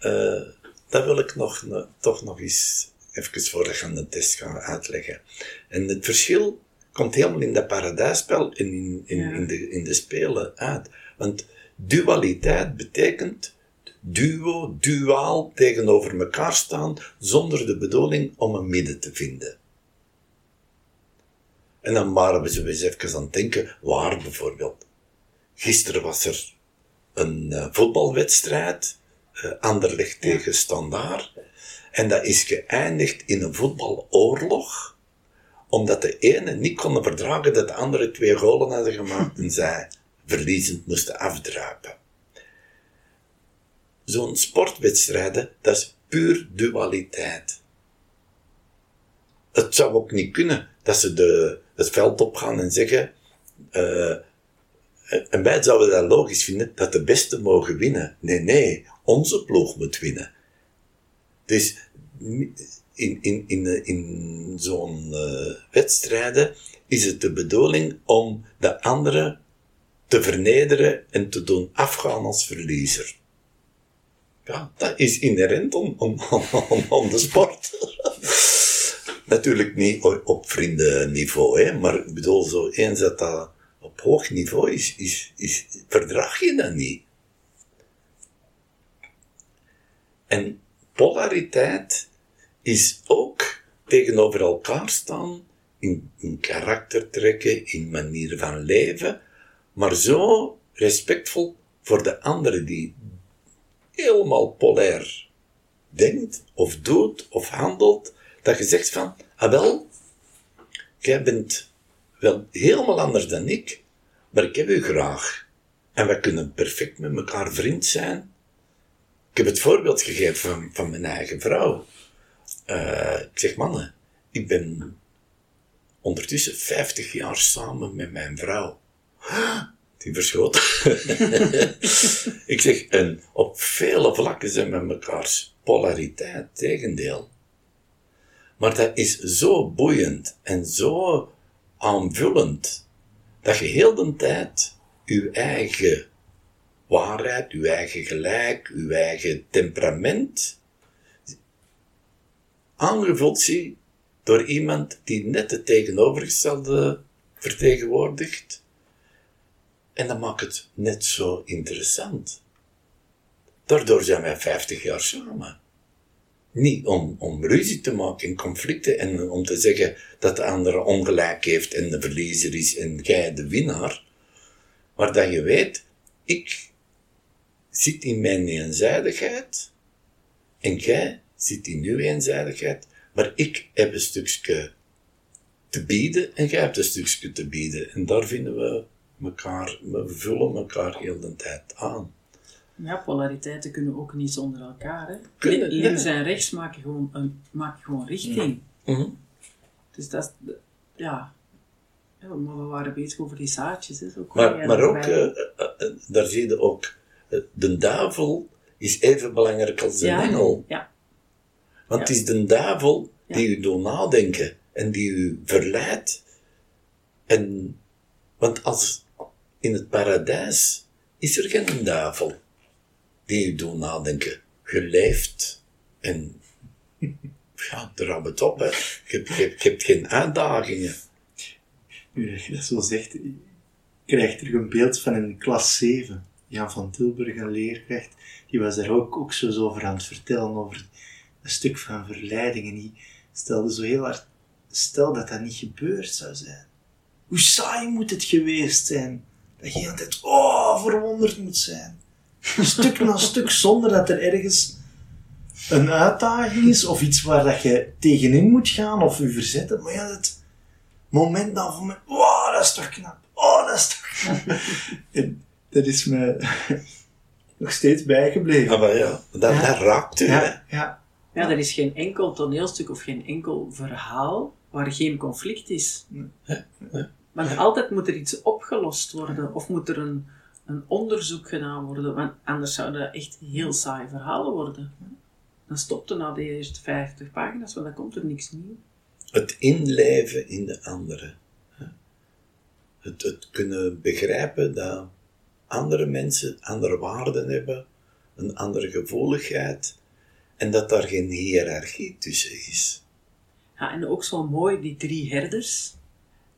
uh, dat wil ik nog, toch nog eens even voor de aan de test gaan uitleggen. En het verschil komt helemaal in dat paradijsspel en in, in, in, de, in de spelen uit. Want dualiteit betekent duo, duaal tegenover elkaar staan, zonder de bedoeling om een midden te vinden. En dan waren we zo eens even aan het denken, waar bijvoorbeeld. Gisteren was er een uh, voetbalwedstrijd, uh, Anderlecht tegen Standaard. En dat is geëindigd in een voetbaloorlog, omdat de ene niet kon verdragen dat de andere twee golen hadden gemaakt en zij verliezend moesten afdruipen. Zo'n sportwedstrijden, dat is puur dualiteit. Het zou ook niet kunnen dat ze de, het veld opgaan en zeggen, uh, en wij zouden dat logisch vinden, dat de beste mogen winnen. Nee, nee, onze ploeg moet winnen. Dus in, in, in, in zo'n uh, wedstrijden is het de bedoeling om de andere te vernederen en te doen afgaan als verliezer. Ja, dat is inherent om, om, om, om de sport. Natuurlijk niet op vriendenniveau, hè, maar ik bedoel, zo eens dat dat op hoog niveau is, is, is verdraag je dat niet. En polariteit is ook tegenover elkaar staan in, in karaktertrekken, in manieren van leven, maar zo respectvol voor de andere die helemaal polair denkt, of doet, of handelt, dat je zegt van, ah wel, jij bent wel helemaal anders dan ik, maar ik heb u graag. En we kunnen perfect met elkaar vriend zijn. Ik heb het voorbeeld gegeven van, van mijn eigen vrouw. Uh, ik zeg, mannen, ik ben ondertussen 50 jaar samen met mijn vrouw. Die verschoot. ik zeg, en op vele vlakken zijn we mekaars polariteit, tegendeel. Maar dat is zo boeiend en zo aanvullend, dat je heel de tijd je eigen waarheid, je eigen gelijk, je eigen temperament aangevuld ziet door iemand die net het tegenovergestelde vertegenwoordigt. En dat maakt het net zo interessant. Daardoor zijn wij 50 jaar samen. Niet om, om ruzie te maken en conflicten en om te zeggen dat de andere ongelijk heeft en de verliezer is en jij de winnaar. Maar dat je weet, ik zit in mijn eenzijdigheid En jij zit in uw eenzijdigheid, maar ik heb een stukje te bieden en jij hebt een stukje te bieden. En daar vinden we elkaar, we vullen elkaar heel de tijd aan. Ja, polariteiten kunnen ook niet zonder elkaar. Hè. Kunnen, Links ja. en rechts maken gewoon, een, maken gewoon richting. Mhm. Dus dat is, ja. ja. Maar we waren bezig over die zaadjes. Hè. Zo Maar, maar ook, eh, eh, eh, daar zie je ook, de duivel is even belangrijk als de ja, engel. Ja, Want Ja. het is de duivel Ja. die u doet nadenken en die u verleidt. En, want als in het paradijs is er geen duivel die u doet nadenken. Je leeft en ja, daar houdt het op. Hè. Je, je, hebt- je hebt geen uitdagingen. Nu dat je dat zo zegt, ik krijg terug een beeld van een klas 7. Jan van Tilburg, een leerkracht, die was daar ook, ook zo over aan het vertellen, over een stuk van verleiding. En die stelde zo heel hard, stel dat dat niet gebeurd zou zijn. Hoe saai moet het geweest zijn? Dat je de hele tijd, oh, verwonderd moet zijn. Stuk na stuk, zonder dat er ergens een uitdaging is, of iets waar dat je tegenin moet gaan, of je verzetten. Maar ja, dat moment na moment, wow, dat is toch knap. Oh, dat is toch knap. en dat is me nog steeds bijgebleven. Ah, maar ja, dat, Ja. dat raakt u. Ja, ja. ja, er is geen enkel toneelstuk of geen enkel verhaal waar geen conflict is. Ja, ja. Want altijd moet er iets opgelost worden, of moet er een, een onderzoek gedaan worden, want anders zouden dat echt heel saaie verhalen worden. Dan stopt er na de eerste 50 pagina's, want dan komt er niks nieuw. Het inleven in de andere. hè. Het, het kunnen begrijpen dat andere mensen andere waarden hebben, een andere gevoeligheid, en dat daar geen hiërarchie tussen is. Ja, en ook zo mooi, die drie herders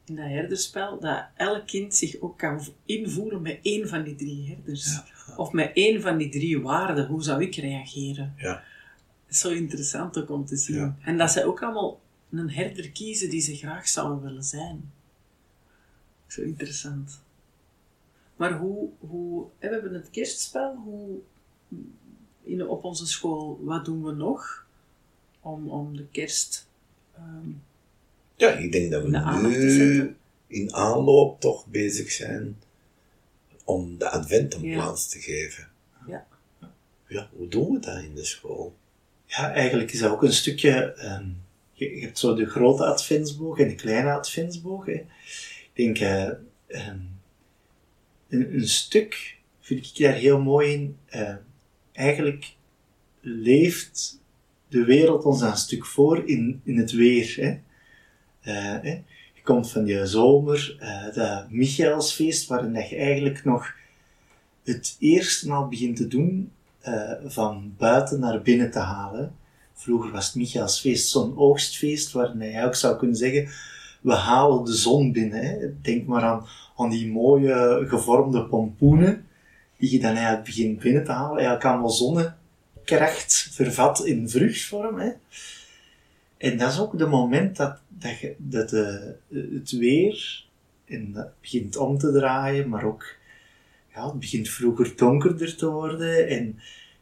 in dat herderspel, dat elk kind zich ook kan invoelen met één van die drie herders. Ja. Of met één van die drie waarden. Hoe zou ik reageren? Ja. Zo interessant ook om te zien. Ja. En dat zij ook allemaal een herder kiezen die ze graag zouden willen zijn. Zo interessant. Maar hoe, hoe we hebben het kerstspel, hoe, in, op onze school, wat doen we nog om, om de kerst ehm, Ja, ik denk dat we nu in aanloop toch bezig zijn om de advent een Ja. plaats te geven. Ja. Ja, hoe doen we dat in de school? Ja, eigenlijk is dat ook een stukje. ehm, je, je hebt zo de grote adventsboog en de kleine adventsboog. Hè. Ik denk, eh, ehm, een, een stuk vind ik daar heel mooi in. eh, eigenlijk leeft de wereld ons een stuk voor in, in het weer. Hè. Eh. Je komt van die zomer, eh dat Michaelsfeest, waarin je eigenlijk nog het eerste al begint te doen eh, van buiten naar binnen te halen. Vroeger was het Michaelsfeest zo'n oogstfeest, waarin je ook zou kunnen zeggen, we halen de zon binnen. Hè. Denk maar aan, aan die mooie gevormde pompoenen, die je dan eigenlijk begint binnen te halen. Eigenlijk allemaal zonnekracht vervat in vruchtvorm. Hè. En dat is ook de moment dat, dat, je, dat de, het weer en begint om te draaien, maar ook ja, het begint vroeger donkerder te worden en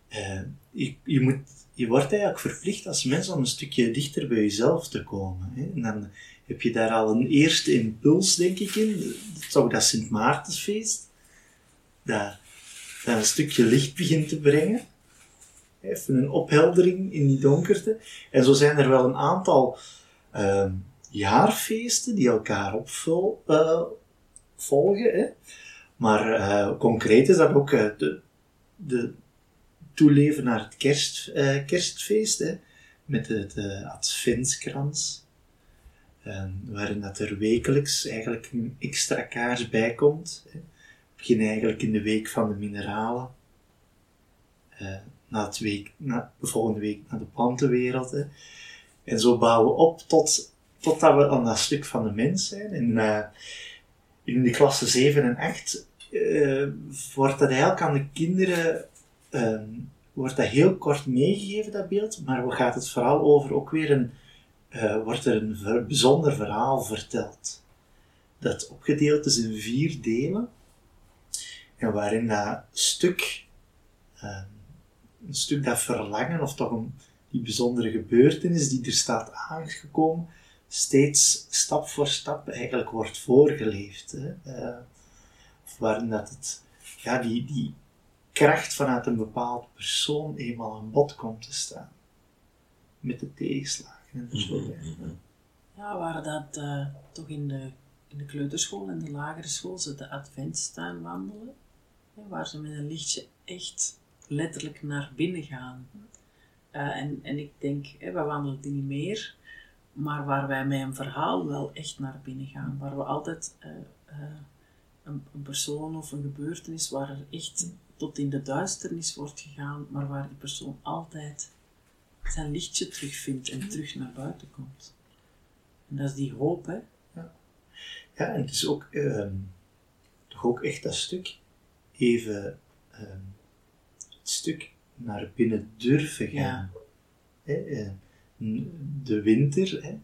eh, je, je, moet, je wordt eigenlijk verplicht als mens om een stukje dichter bij jezelf te komen. Hè? En dan heb je daar al een eerste impuls, denk ik, in. Dat ook dat Sint Maartensfeest. Dat, dat een stukje licht begint te brengen. Even een opheldering in die donkerte. En zo zijn er wel een aantal ehm, jaarfeesten die elkaar opvolgen. Hè? Maar eh, concreet is dat ook eh, de, de toeleven naar het kerst, eh, kerstfeest, hè, met eh, adventskrans, eh, waarin dat er wekelijks eigenlijk een extra kaars bij komt. Hè. We beginnen eigenlijk in de week van de mineralen, eh, na het week, na, de volgende week naar de plantenwereld. Hè. En zo bouwen we op tot, totdat we aan dat stuk van de mens zijn. En eh, in de klasse 7 en 8 eh, wordt dat eigenlijk aan de kinderen ehm, wordt dat heel kort meegegeven, dat beeld, maar we gaat het vooral over ook weer een, eh, wordt er een bijzonder verhaal verteld. Dat opgedeeld is in vier delen, en waarin dat stuk ehm, een stuk dat verlangen, of toch een, die bijzondere gebeurtenis die er staat aangekomen, steeds stap voor stap eigenlijk wordt voorgeleefd. Hè? Uh, of waarin dat het, ja, die, die kracht vanuit een bepaald persoon eenmaal aan bod komt te staan. Met de tegenslagen en zo. Mhm, mhm. Ja, waar dat uh, toch in de, in de kleuterschool en de lagere school ze de advent staan wandelen, waar ze met een lichtje echt letterlijk naar binnen gaan. Uh, en, en ik denk, hè, we wandelen die niet meer, maar waar wij met een verhaal wel echt naar binnen gaan. Waar we altijd uh, uh, een, persoon of een gebeurtenis waar er echt tot in de duisternis wordt gegaan, maar waar die persoon altijd zijn lichtje terugvindt en terug naar buiten komt. En dat is die hoop, hè? Ja, ja en het is ook, ehm, toch ook echt dat stuk even ehm, stuk naar binnen durven gaan. Ja. Eh, de winter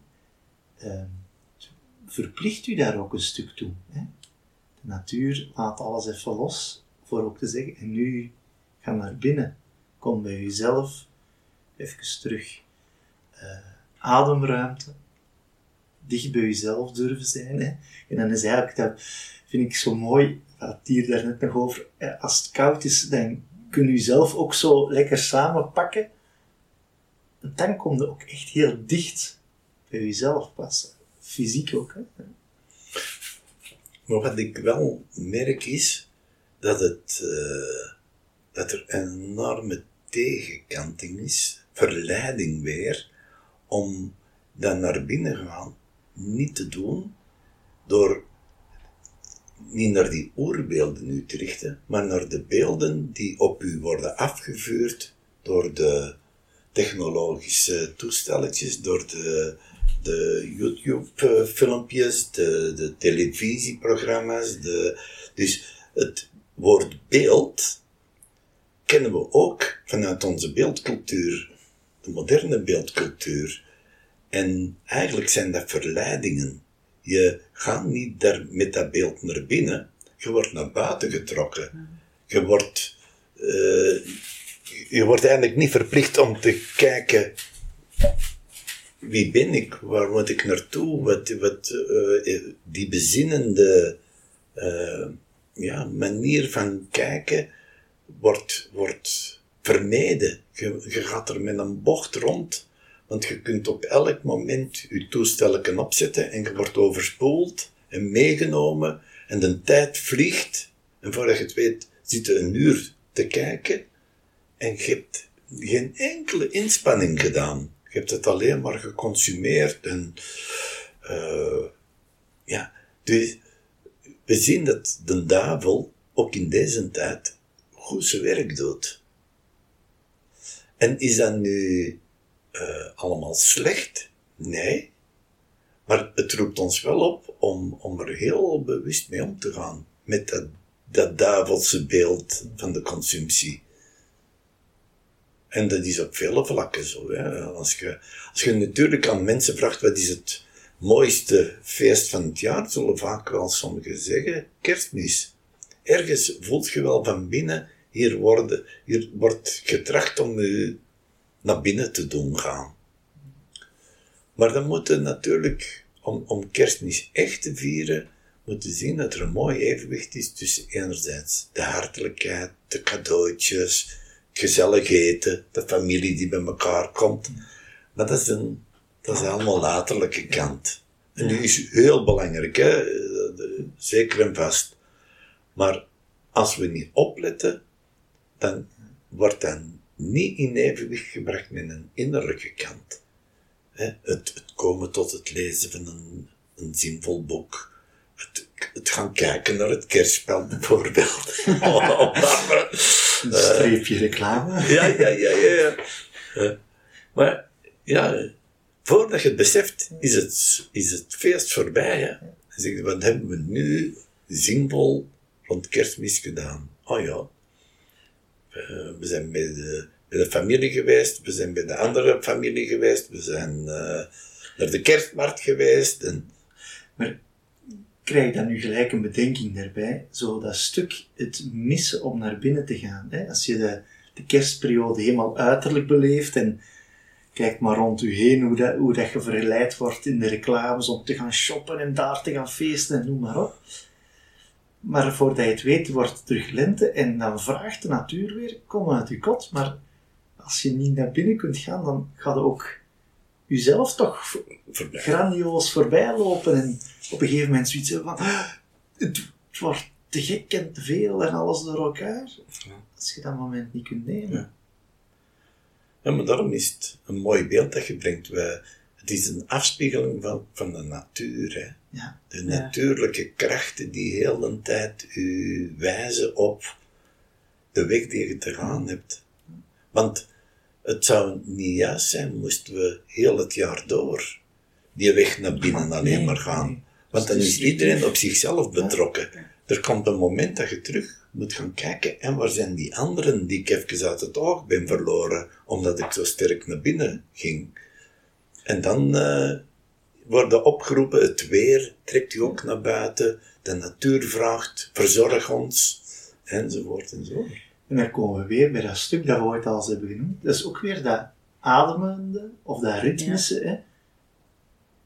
ehm, verplicht u daar ook een stuk toe. De natuur laat alles even los voor ook te zeggen, en nu ga naar binnen. Kom bij jezelf, even terug. Uh, ademruimte, dicht bij jezelf durven zijn. Hè. En dan is eigenlijk, dat vind ik zo mooi, wat hier daar net nog over, als het koud is, dan kun je jezelf ook zo lekker samenpakken. En dan kom je ook echt heel dicht bij jezelf passen. Fysiek ook. Hè. Maar wat ik wel merk is dat, het, uh, dat er een enorme tegenkanting is, verleiding weer, om dan naar binnen gaan niet te doen door niet naar die oerbeelden nu te richten, maar naar de beelden die op u worden afgevuurd door de technologische toestelletjes, door de, de YouTube-filmpjes, de, de televisieprogramma's. De, dus het woord beeld kennen we ook vanuit onze beeldcultuur, de moderne beeldcultuur. En eigenlijk zijn dat verleidingen. Je gaat niet daar met dat beeld naar binnen, je wordt naar buiten getrokken. Je wordt, uh, je wordt eigenlijk niet verplicht om te kijken wie ben ik, waar moet ik naartoe, wat, wat uh, die bezinnende uh, ja, manier van kijken wordt, wordt vermeden. Je, je gaat er met een bocht rond want je kunt op elk moment je toestel opzetten en je wordt overspoeld en meegenomen en de tijd vliegt. En voordat je het weet, zit je een uur te kijken en je hebt geen enkele inspanning gedaan. Je hebt het alleen maar geconsumeerd en uh, ja, dus we zien dat de duivel ook in deze tijd goed zijn werk doet. En is dat nu uh, allemaal slecht. Nee. Maar het roept ons wel op om, om er heel bewust mee om te gaan. Met dat, dat duivelse beeld van de consumptie. En dat is op vele vlakken zo. Hè. Als, je, als je natuurlijk aan mensen vraagt wat is het mooiste feest van het jaar, zullen vaak wel sommigen zeggen kerstmis. Ergens voelt je wel van binnen, hier, worden, hier wordt getracht om je naar binnen te doen gaan. Maar dan moeten natuurlijk, om, om kerstmis echt te vieren, moeten zien dat er een mooi evenwicht is tussen enerzijds de hartelijkheid, de cadeautjes, het gezellig eten, de familie die bij elkaar komt. Maar dat is, een, dat is allemaal laterlijke kant. En die is heel belangrijk, hè? zeker en vast. Maar als we niet opletten, dan wordt dan niet in evenwicht gebracht met een innerlijke kant. Het, het komen tot het lezen van een, een zinvol boek. Het, het, gaan kijken naar het kerstspel bijvoorbeeld. een streepje reclame. ja, ja, ja, ja. ja. maar ja, voordat je het beseft, is het, is het feest voorbij. Hè? Dan zeg je, wat hebben we nu zinvol rond kerstmis gedaan? Oh ja, we zijn bij de, bij de familie geweest, we zijn bij de andere familie geweest, we zijn uh, naar de kerstmarkt geweest. En... Maar krijg dan nu gelijk een bedenking daarbij? Zo dat stuk, het missen om naar binnen te gaan. Hè? Als je de de kerstperiode helemaal uiterlijk beleeft en kijk maar rond u heen hoe dat, hoe dat je verleid wordt in de reclames om te gaan shoppen en daar te gaan feesten en noem maar op. Maar voordat je het weet, wordt het terug lente en dan vraagt de natuur weer, kom uit je kot. Maar als je niet naar binnen kunt gaan, dan gaat je ook jezelf toch Voorbij. grandioos voorbij lopen en op een gegeven moment zoiets van "Ah, het, het wordt te gek en te veel en alles door elkaar. Ja. Als je dat moment niet kunt nemen. Ja. Ja, maar daarom is het een mooi beeld dat je brengt. We, het is een afspiegeling van, van de natuur. Hè? Ja. De natuurlijke krachten die heel de tijd u wijzen op de weg die je te gaan hebt. Want het zou niet juist zijn moesten we heel het jaar door die weg naar binnen alleen Nee, maar gaan. nee. Want dan Dus is iedereen op zichzelf betrokken. Er komt een moment dat je terug moet gaan kijken en waar zijn die anderen die ik even uit het oog ben verloren, omdat ik zo sterk naar binnen ging. En dan eh worden opgeroepen, het weer trekt u ook naar buiten, de natuur vraagt, verzorg ons, enzovoort en zo. En dan komen we weer bij dat stuk dat we ooit al eens hebben genoemd. Dat is ook weer dat ademende, of dat ritmische, hè,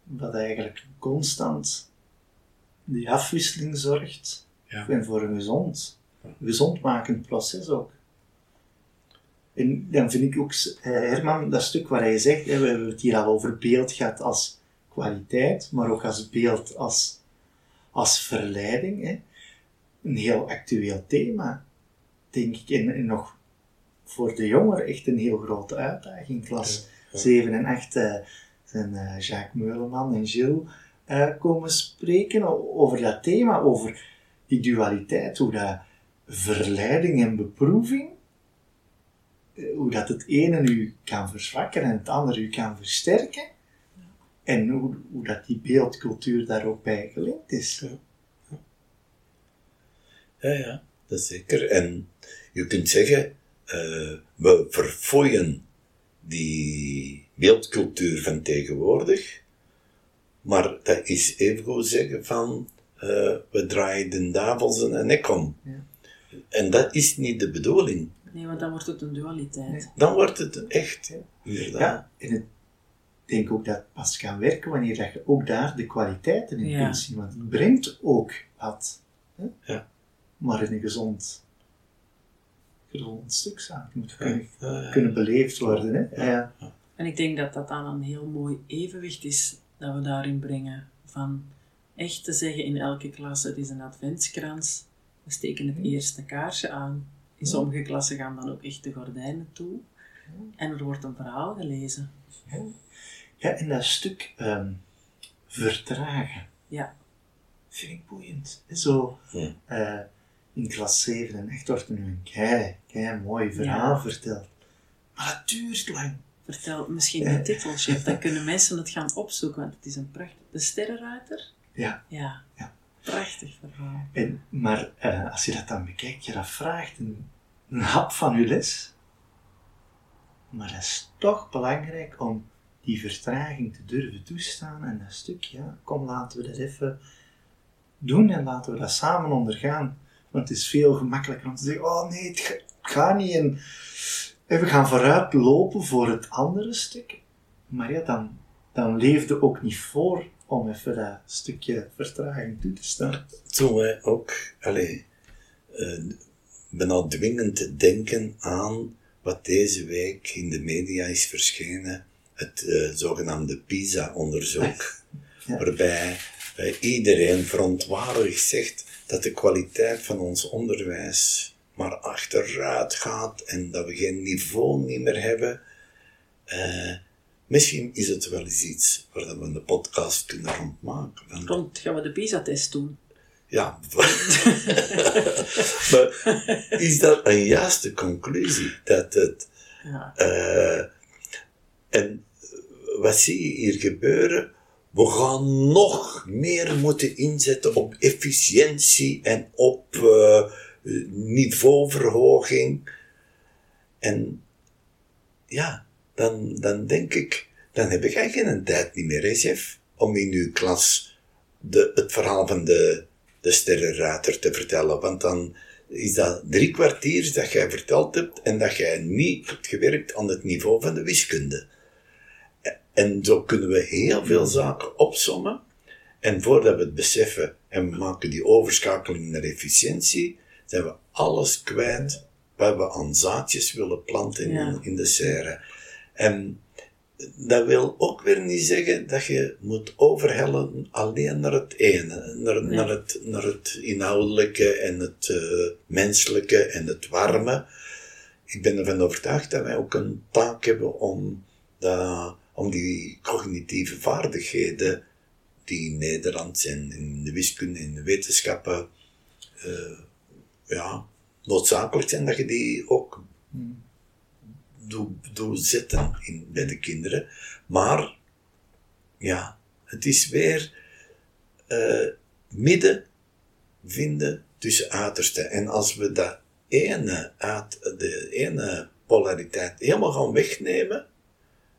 wat eigenlijk constant die afwisseling zorgt. Ja. En voor een gezond, gezondmakend proces ook. En dan vind ik ook, eh, Herman, dat stuk waar hij zegt, hè, we hebben het hier al over beeld gehad als kwaliteit, maar ook als beeld als, als verleiding. Hè. Een heel actueel thema, denk ik, en, en nog voor de jongeren echt een heel grote uitdaging. Klas Ja, ja. 7 en 8 eh, zijn eh, Jacques Meuleman en Gilles komen spreken over dat thema, over die dualiteit, hoe dat verleiding en beproeving, hoe dat het ene u kan verzwakken en het andere u kan versterken, en hoe, hoe dat die beeldcultuur daar ook bij gelinkt is. Ja, ja, dat is zeker. En je kunt zeggen, eh, we verfooien die beeldcultuur van tegenwoordig, maar dat is evengoed zeggen van, eh, we draaien de duivel zijn nek om. Ja. En dat is niet de bedoeling. Nee, want dan wordt het een dualiteit. Nee. Dan wordt het echt, inderdaad. Ja, en het- ik denk ook dat het pas kan werken wanneer dat je ook daar de kwaliteiten in Ja. kunt zien. Want het brengt ook wat. Hè? Ja. Maar in een gezond, gezond stuk zou het moeten kunnen, Ja, ja. kunnen beleefd worden. Hè? Ja. En ik denk dat dat dan een heel mooi evenwicht is dat we daarin brengen. Van echt te zeggen in elke klas, het is een adventskrans. We steken het eerste kaarsje aan. In sommige klassen gaan dan ook echt de gordijnen toe. En er wordt een verhaal gelezen. ja, en dat stuk ehm, vertragen Ja, vind ik boeiend. Zo, Ja. eh, in klas 7 en 8 wordt er nu een kei, kei mooi verhaal Ja. verteld. Maar dat duurt lang. vertel misschien de titel, chef. Dan kunnen mensen het gaan opzoeken, want het is een prachtig... De Sterrenruiter? Ja. Ja. Ja. Prachtig verhaal. En, maar eh, als je dat dan bekijkt, je dat vraagt een, een hap van je les. Maar dat is toch belangrijk om die vertraging te durven toestaan. En dat stuk, ja, kom laten we dat even doen en laten we dat samen ondergaan. Want het is veel gemakkelijker om te zeggen, oh nee, het ga- het niet. En, we gaan vooruit lopen voor het andere stuk. Maar ja, dan, dan leefde ook niet voor om even dat stukje vertraging toe te staan. Toen wij ook, allee, eh, bijna dwingend denken aan wat deze week in de media is verschenen, het eh, zogenaamde PISA-onderzoek, Ja. waarbij eh, iedereen verontwaardigd zegt dat de kwaliteit van ons onderwijs maar achteruit gaat en dat we geen niveau niet meer hebben. Eh, misschien is het wel eens iets waar dat we een podcast kunnen rondmaken. Komt, gaan we de PISA-test doen? Ja. maar is dat een juiste conclusie? Dat het, Ja. eh, en wat zie je hier gebeuren? We gaan nog meer moeten inzetten op efficiëntie en op eh, niveauverhoging. En ja, dan, dan denk ik, dan heb ik eigenlijk geen tijd niet meer, hè, chef, om in uw klas de, het verhaal van de, de sterrenruiter te vertellen. Want dan is dat drie kwartier dat jij verteld hebt en dat jij niet hebt gewerkt aan het niveau van de wiskunde. En zo kunnen we heel veel zaken opsommen. En voordat we het beseffen en we maken die overschakeling naar efficiëntie, zijn we alles kwijt wat we aan zaadjes willen planten in, Ja. in de serre. En dat wil ook weer niet zeggen dat je moet overhellen alleen naar het ene, naar, Nee. naar, het, naar het inhoudelijke en het eh, menselijke en het warme. Ik ben ervan overtuigd dat wij ook een taak hebben om, dat, om die cognitieve vaardigheden die in Nederland en in de wiskunde en de wetenschappen eh, ja, noodzakelijk zijn, dat je die ook doe zetten in, bij de kinderen. Maar, ja, het is weer eh, midden vinden tussen uitersten. En als we dat ene, uit, de ene polariteit helemaal gaan wegnemen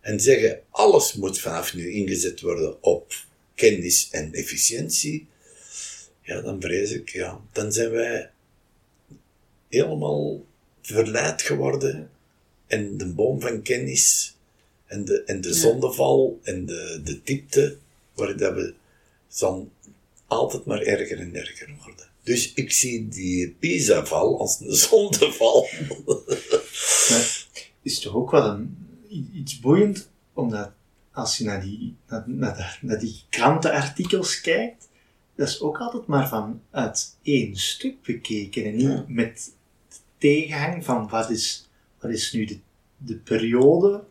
en zeggen alles moet vanaf nu ingezet worden op kennis en efficiëntie, ja, dan vrees ik, ja, dan zijn wij helemaal verleid geworden en de boom van kennis en de, en de Ja. zondeval en de, de diepte, waar dat we zal altijd maar erger en erger worden. Dus ik zie die Pisa-val als een zondeval. Maar is toch ook wel een, iets boeiend, omdat als je naar die, naar, naar, de- naar die krantenartikels kijkt, dat is ook altijd maar vanuit één stuk bekeken en niet Ja. met de tegenhang van wat is, wat is nu de, de periode,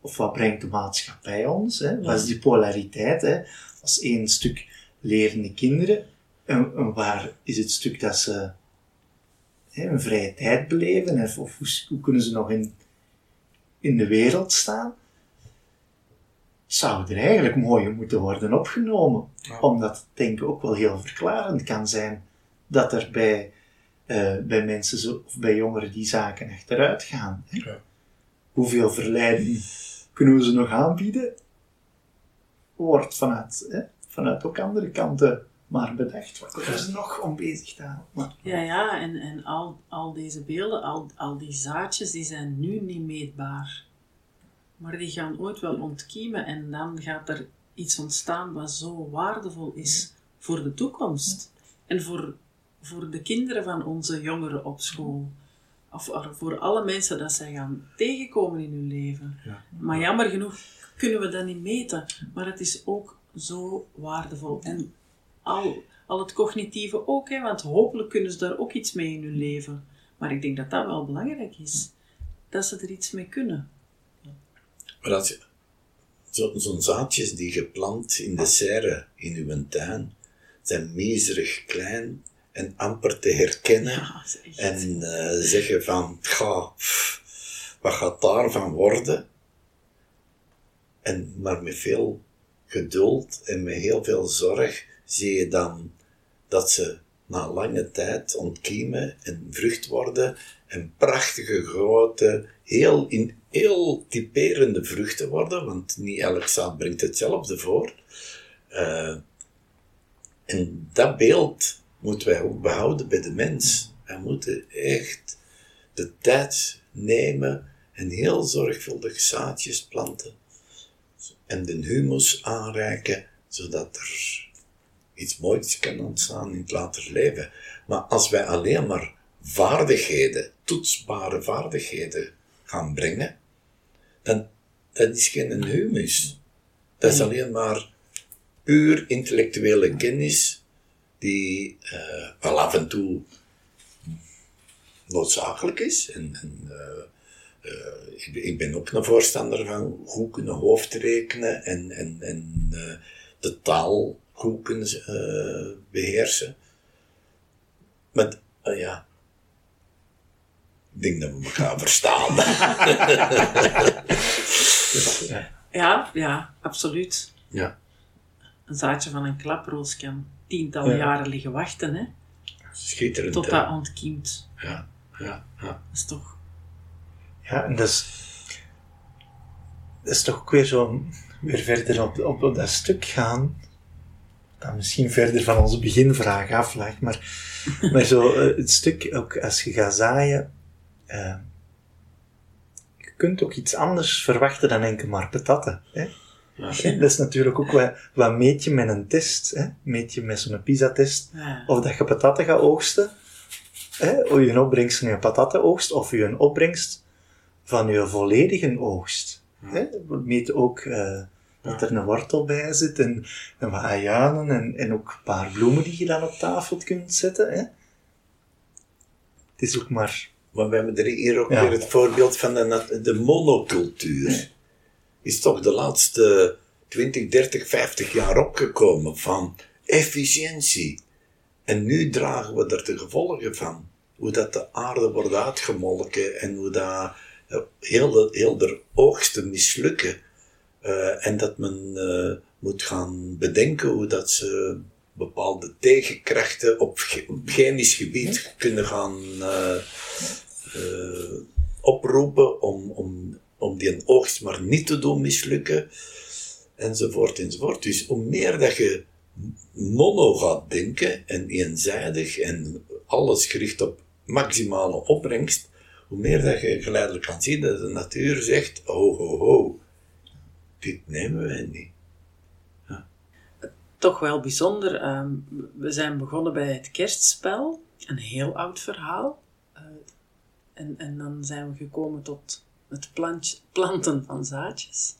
of wat brengt de maatschappij ons, hè? wat is die polariteit, hè? als één stuk lerende kinderen, en, en waar is het stuk dat ze hè, een vrije tijd beleven, of, of hoe, hoe kunnen ze nog in, in de wereld staan, zou er eigenlijk mooi in moeten worden opgenomen. Ja. Omdat, denk ik, ook wel heel verklarend kan zijn dat er bij, eh, bij mensen zo, of bij jongeren die zaken achteruit gaan. Hè? Ja. Hoeveel verleiding kunnen we ze nog aanbieden? Wordt vanuit, hè, vanuit ook andere kanten maar bedacht. Wat kunnen ze nog om bezig te houden? Maar, Ja, ja, en, en al, al deze beelden, al, al die zaadjes, die zijn nu niet meetbaar. Maar die gaan ooit wel ontkiemen en dan gaat er iets ontstaan wat zo waardevol is voor de toekomst. En voor, voor de kinderen van onze jongeren op school. Of voor alle mensen dat zij gaan tegenkomen in hun leven. Ja. Maar jammer genoeg kunnen we dat niet meten. Maar het is ook zo waardevol. En al, al het cognitieve ook, hè, want hopelijk kunnen ze daar ook iets mee in hun leven. Maar ik denk dat dat wel belangrijk is. Dat ze er iets mee kunnen. Maar als je, zo- zo'n zaadjes die geplant in de serre in uw tuin, zijn miserig klein en amper te herkennen. Ja. En eh, zeggen van, ga, pff, wat gaat daarvan worden? En, maar met veel geduld en met heel veel zorg zie je dan dat ze na lange tijd ontkiemen en vrucht worden en prachtige grote, heel, in, heel typerende vruchten worden, want niet elk zaad brengt hetzelfde voor. Eh, en dat beeld moeten wij ook behouden bij de mens. Wij moeten echt de tijd nemen en heel zorgvuldig zaadjes planten en de humus aanreiken, zodat er iets moois kan ontstaan in het later leven. Maar als wij alleen maar vaardigheden, toetsbare vaardigheden gaan brengen, dan dat is geen humus. Dat is alleen maar puur intellectuele kennis die eh, wel af en toe noodzakelijk is. En, en eh, eh, ik, ben- ik ben ook een voorstander van goed kunnen hoofdrekenen en, en, en de taal goed kunnen eh, beheersen. Maar ja, ik denk dat we elkaar verstaan. ja. Ja, ja, absoluut. ja, Een zaadje van een klaproos kan tientallen Ja. jaren liggen wachten, hè, schitterend. tot dat ontkiemt. Ja, ja, ja. Dat is toch... Ja, en dat is, dat is toch ook weer zo, weer verder op, op, op dat stuk gaan. dat misschien verder van onze beginvraag aflag, maar, maar zo eh, het stuk, ook als je gaat zaaien, uh, je kunt ook iets anders verwachten dan enkel maar patatten. Hè? Dat is natuurlijk ook wat, wat meet je met een test. Hè? Meet je met zo'n PISA-test Ja. of dat je patatten gaat oogsten, hè? of je een opbrengst van je patatten oogst, of je een opbrengst van je volledige oogst. Hè? We meten ook eh, dat er een wortel bij zit en, en wat ajuinen en, en ook een paar bloemen die je dan op tafel kunt zetten. Hè? Het is ook maar... Maar we hebben er hier ook Ja. weer het voorbeeld van de, de monocultuur. Is toch de laatste 20, 30, 50 jaar opgekomen van efficiëntie. En nu dragen we er de gevolgen van. Hoe dat de aarde wordt uitgemolken en hoe dat eh, heel de, heel de oogsten mislukken. Eh, en dat men eh, moet gaan bedenken hoe dat ze bepaalde tegenkrachten op, ge- op chemisch gebied kunnen gaan oproepen om, om, om die oogst maar niet te doen mislukken, enzovoort, enzovoort. Dus hoe meer dat je mono gaat denken en eenzijdig en alles gericht op maximale opbrengst, hoe meer dat je geleidelijk kan zien dat de natuur zegt, ho, ho, ho, dit nemen wij niet. Toch wel bijzonder. ehm, we zijn begonnen bij het kerstspel. Een heel oud verhaal. Eh, en, en dan zijn we gekomen tot het plant, planten van zaadjes.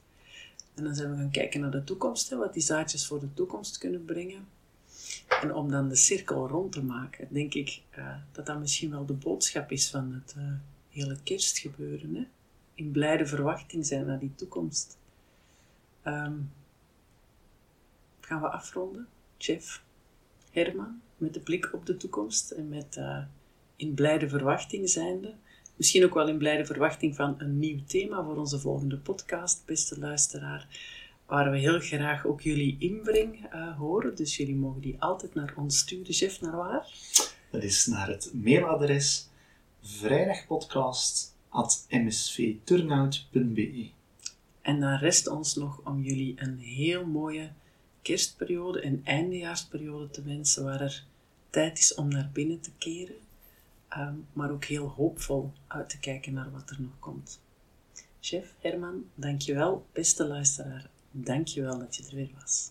En dan zijn we gaan kijken naar de toekomst, hè, wat die zaadjes voor de toekomst kunnen brengen. En om dan de cirkel rond te maken, denk ik eh, dat dat misschien wel de boodschap is van het eh, hele kerstgebeuren. Hè? In blijde verwachting zijn naar die toekomst. Ehm, gaan we afronden? Jeff, Herman, met de blik op de toekomst en met eh, in blijde verwachting zijnde. Misschien ook wel in blijde verwachting van een nieuw thema voor onze volgende podcast, beste luisteraar. Waar we heel graag ook jullie inbreng eh, horen. Dus jullie mogen die altijd naar ons sturen. Jeff, naar waar? Dat is naar het mailadres vrijdagpodcast.msvturnout.be En dan rest ons nog om jullie een heel mooie kerstperiode en eindejaarsperiode te wensen, waar er tijd is om naar binnen te keren, ehm, maar ook heel hoopvol uit te kijken naar wat er nog komt. Chef Herman, dankjewel. Beste luisteraar, dankjewel dat je er weer was.